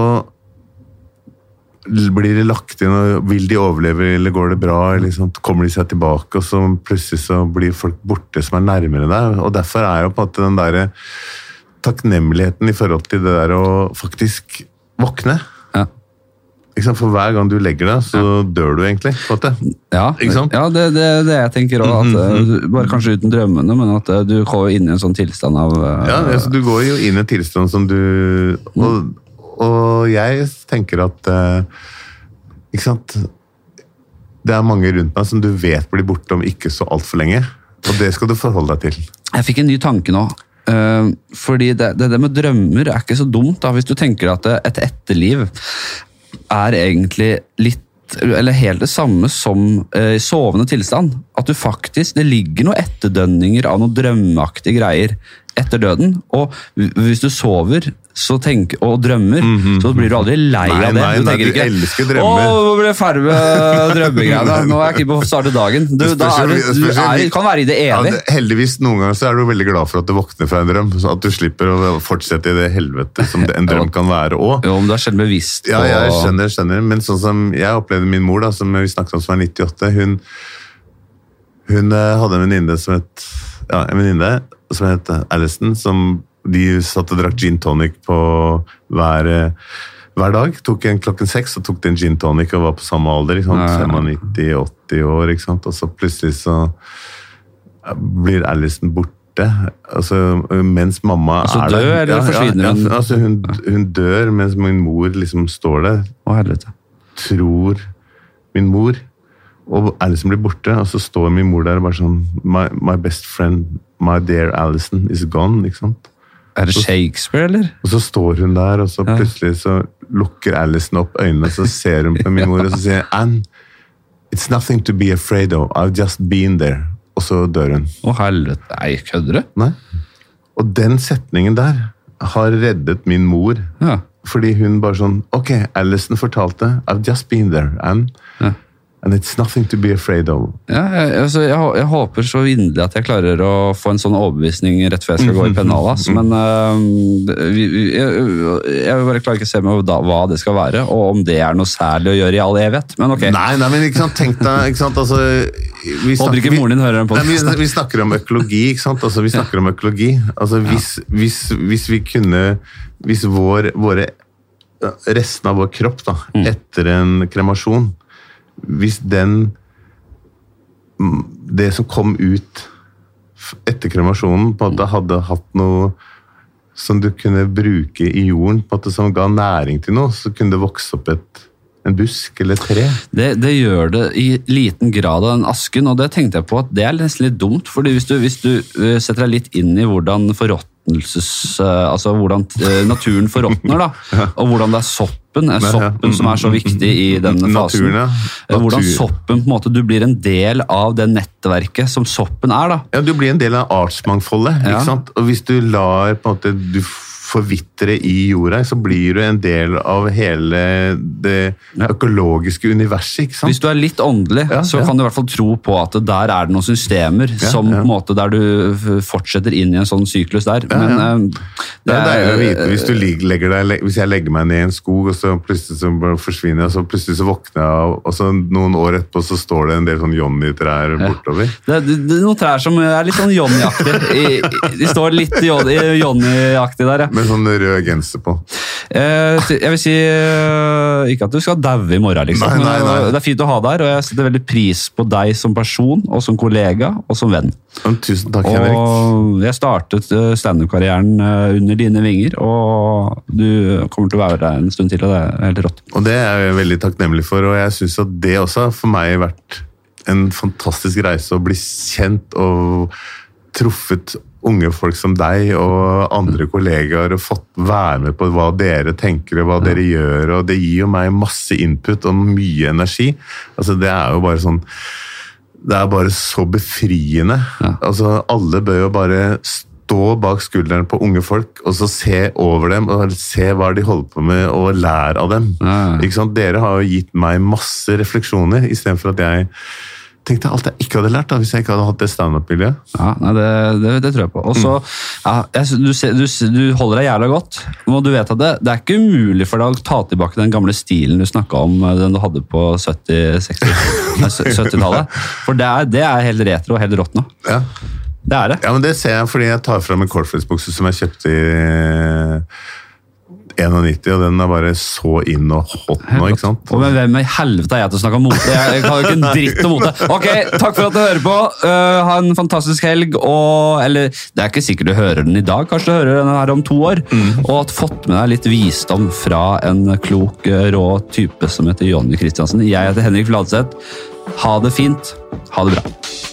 blir det lagt inn, og vil de overleve, eller går det bra? Sånt, kommer de seg tilbake, og så plutselig så blir folk borte som er nærmere deg. Og derfor er jo på en måte den derre takknemligheten i forhold til det der å faktisk våkne. Ja. For hver gang du legger deg, så dør du egentlig. Ja, ja det er det, det jeg tenker òg. Bare kanskje uten drømmene, men at eh, du går inn i en sånn tilstand av eh, Ja, altså, Du går jo inn i en tilstand som du Og, og jeg tenker at eh, Ikke sant Det er mange rundt meg som du vet blir borte om ikke så altfor lenge. Og det skal du forholde deg til. Jeg fikk en ny tanke nå. Eh, fordi det, det, det med drømmer er ikke så dumt, da, hvis du tenker at et etterliv er egentlig litt eller helt det samme som eh, sovende tilstand. At du faktisk, Det ligger noen etterdønninger av noen drømmeaktige greier etter døden. Og hvis du sover så tenk, og drømmer, så blir du aldri lei Nei, av det. nei, du nei, tenker du ikke elsker drømmer. Å, ble ferdig med (laughs) drømmegreiene. Nå er jeg ikke på å starte dagen. Du, da er du, du er, kan være i det Ja, evig. det, heldigvis noen ganger så er du veldig glad for at du våkner fra en drøm. Så at du slipper å fortsette i det helvete som en (laughs) drøm kan være òg. Jo, om du er selv bevisst på Ja, jeg skjønner, skjønner. Men sånn som jeg opplevde min mor, da, som vi snakket om som er 98, hun, hun eh, hadde en venninne som het ja, en venninne som het Alison, som de satt og drakk gin tonic på hver, eh, hver dag. Tok en klokken seks og tok de en gin tonic og var på samme alder. Ikke sant? Ja, ja. 95-80 år, ikke sant? og så plutselig så blir Alison borte. Altså, mens mamma Altså er der. eller forsvinner ja, ja, altså hun? Hun dør mens min mor liksom står der Å, helvete. tror min mor. Og Alison blir borte, og så står min mor der og bare sånn My, my best friend, my dear Alison, is gone. ikke sant? Er det Shakespeare, eller? Og så står hun der, og så plutselig så lukker Alison opp øynene, og så ser hun på min mor, og så sier Anne, it's nothing to be afraid of. I've just been there. Og så dør hun. Å, helvete. Nei, kødder du? Nei. Og den setningen der har reddet min mor. Ja. Fordi hun bare sånn Ok, Alison fortalte. I've just been there. Ann. Ja. And it's nothing to be afraid of. Ja, jeg, altså, jeg, jeg håper så inderlig at jeg klarer å få en sånn overbevisning rett før jeg skal gå i pennalet. Men uh, vi, jeg, jeg bare klarer ikke å se meg da, hva det skal være, og om det er noe særlig å gjøre i all evighet. Men ok. Nei, nei, men ikke sant, tenk deg ikke sant, altså, vi Håper ikke moren din hører den på Nei, vi, vi snakker om økologi, ikke sant? Altså, vi snakker om økologi. Altså, hvis, hvis, hvis vi kunne Hvis vår, våre Resten av vår kropp, da, Mm. etter en kremasjon Hvis den mm, Det som kom ut etter kremasjonen, på en måte hadde hatt noe som du kunne bruke i jorden, på at det som ga næring til noe, så kunne det vokse opp et, en busk eller et tre. Det, det gjør det i liten grad av den asken, og det tenkte jeg på at det er nesten litt dumt. fordi hvis du, hvis du eh, setter deg litt inn i hvordan forråtnelses... eh, Altså hvordan eh, naturen forråtner, da, (laughs) og hvordan det er soppen, er ja. soppen som er så viktig i denne fasen. Eh, Hvordan soppen på en måte, Du blir en del av det nettverket som soppen er. da. Ja, Du blir en del av artsmangfoldet. Ikke sant? Og hvis du lar på en måte, du forvitre i jorda, så blir du en del av hele det økologiske universet. ikke sant? Hvis du er litt åndelig, Ja, så ja. kan du i hvert fall tro på at der er det noen systemer som ja. på en måte der du fortsetter inn i en sånn syklus der. Men eh, Det er deilig å vite hvis, du deg, hvis jeg legger meg ned i en skog, og så plutselig så forsvinner jeg, og så plutselig så våkner jeg og så noen år etterpå så står det en del sånn Johnny-trær bortover. Det, det, det er noen trær som er litt sånn Johnny-aktig. De står litt Johnny-aktig der, ja. Med sånn rød genser på. Eh, Jeg vil si eh, ikke at du skal daue i morgen, liksom. Nei, nei, nei. Men Det er fint å ha deg her, og jeg setter veldig pris på deg som person, og som kollega, og som venn. Men Tusen takk, Henrik. Og jeg startet eh, standup-karrieren eh, under dine vinger, og du kommer til å være der en stund til, og det er helt rått. Og det er jeg veldig takknemlig for, og jeg syns at det også har for meg vært en fantastisk reise å bli kjent og truffet unge folk som deg og andre kollegaer og fått være med på hva dere tenker og hva dere gjør, og det gir jo meg masse input og mye energi. Altså Det er jo bare sånn Det er bare så befriende. Altså Alle bør jo bare stå bak skulderen på unge folk og så se over dem og se hva de holder på med, og lære av dem. Ja, ja. Ikke sant? Dere har jo gitt meg masse refleksjoner, istedenfor at jeg tenkte alt jeg ikke hadde lært da, hvis jeg ikke hadde hatt det standup-miljøet. Ja, nei, det, det, det tror jeg på. Og så, ja, du, du, du holder deg jævla godt, og du vet at det, det er ikke umulig for deg å ta tilbake den gamle stilen du snakka om, eh, den du hadde på 70-tallet. (laughs) 70 For det er, det er helt retro og helt rått nå. Ja. Det er det. ja, men det ser jeg fordi jeg tar fram en cornflakes-bukse som jeg kjøpte i 91, og den er bare så inn og hot nå, ikke sant? Og hvem i helvete er jeg til å snakke om mote? Jeg kan jo ikke en dritt om mote. Ok, Takk for at du hører på. Uh, ha en fantastisk helg. Og, eller, det er ikke sikkert du hører den i dag, kanskje du hører den her om to år. Og at fått med deg litt visdom fra en klok, eh, rå type som heter Jonny Kristiansen. Jeg heter Henrik Fladseth. Ha det fint. Ha det bra.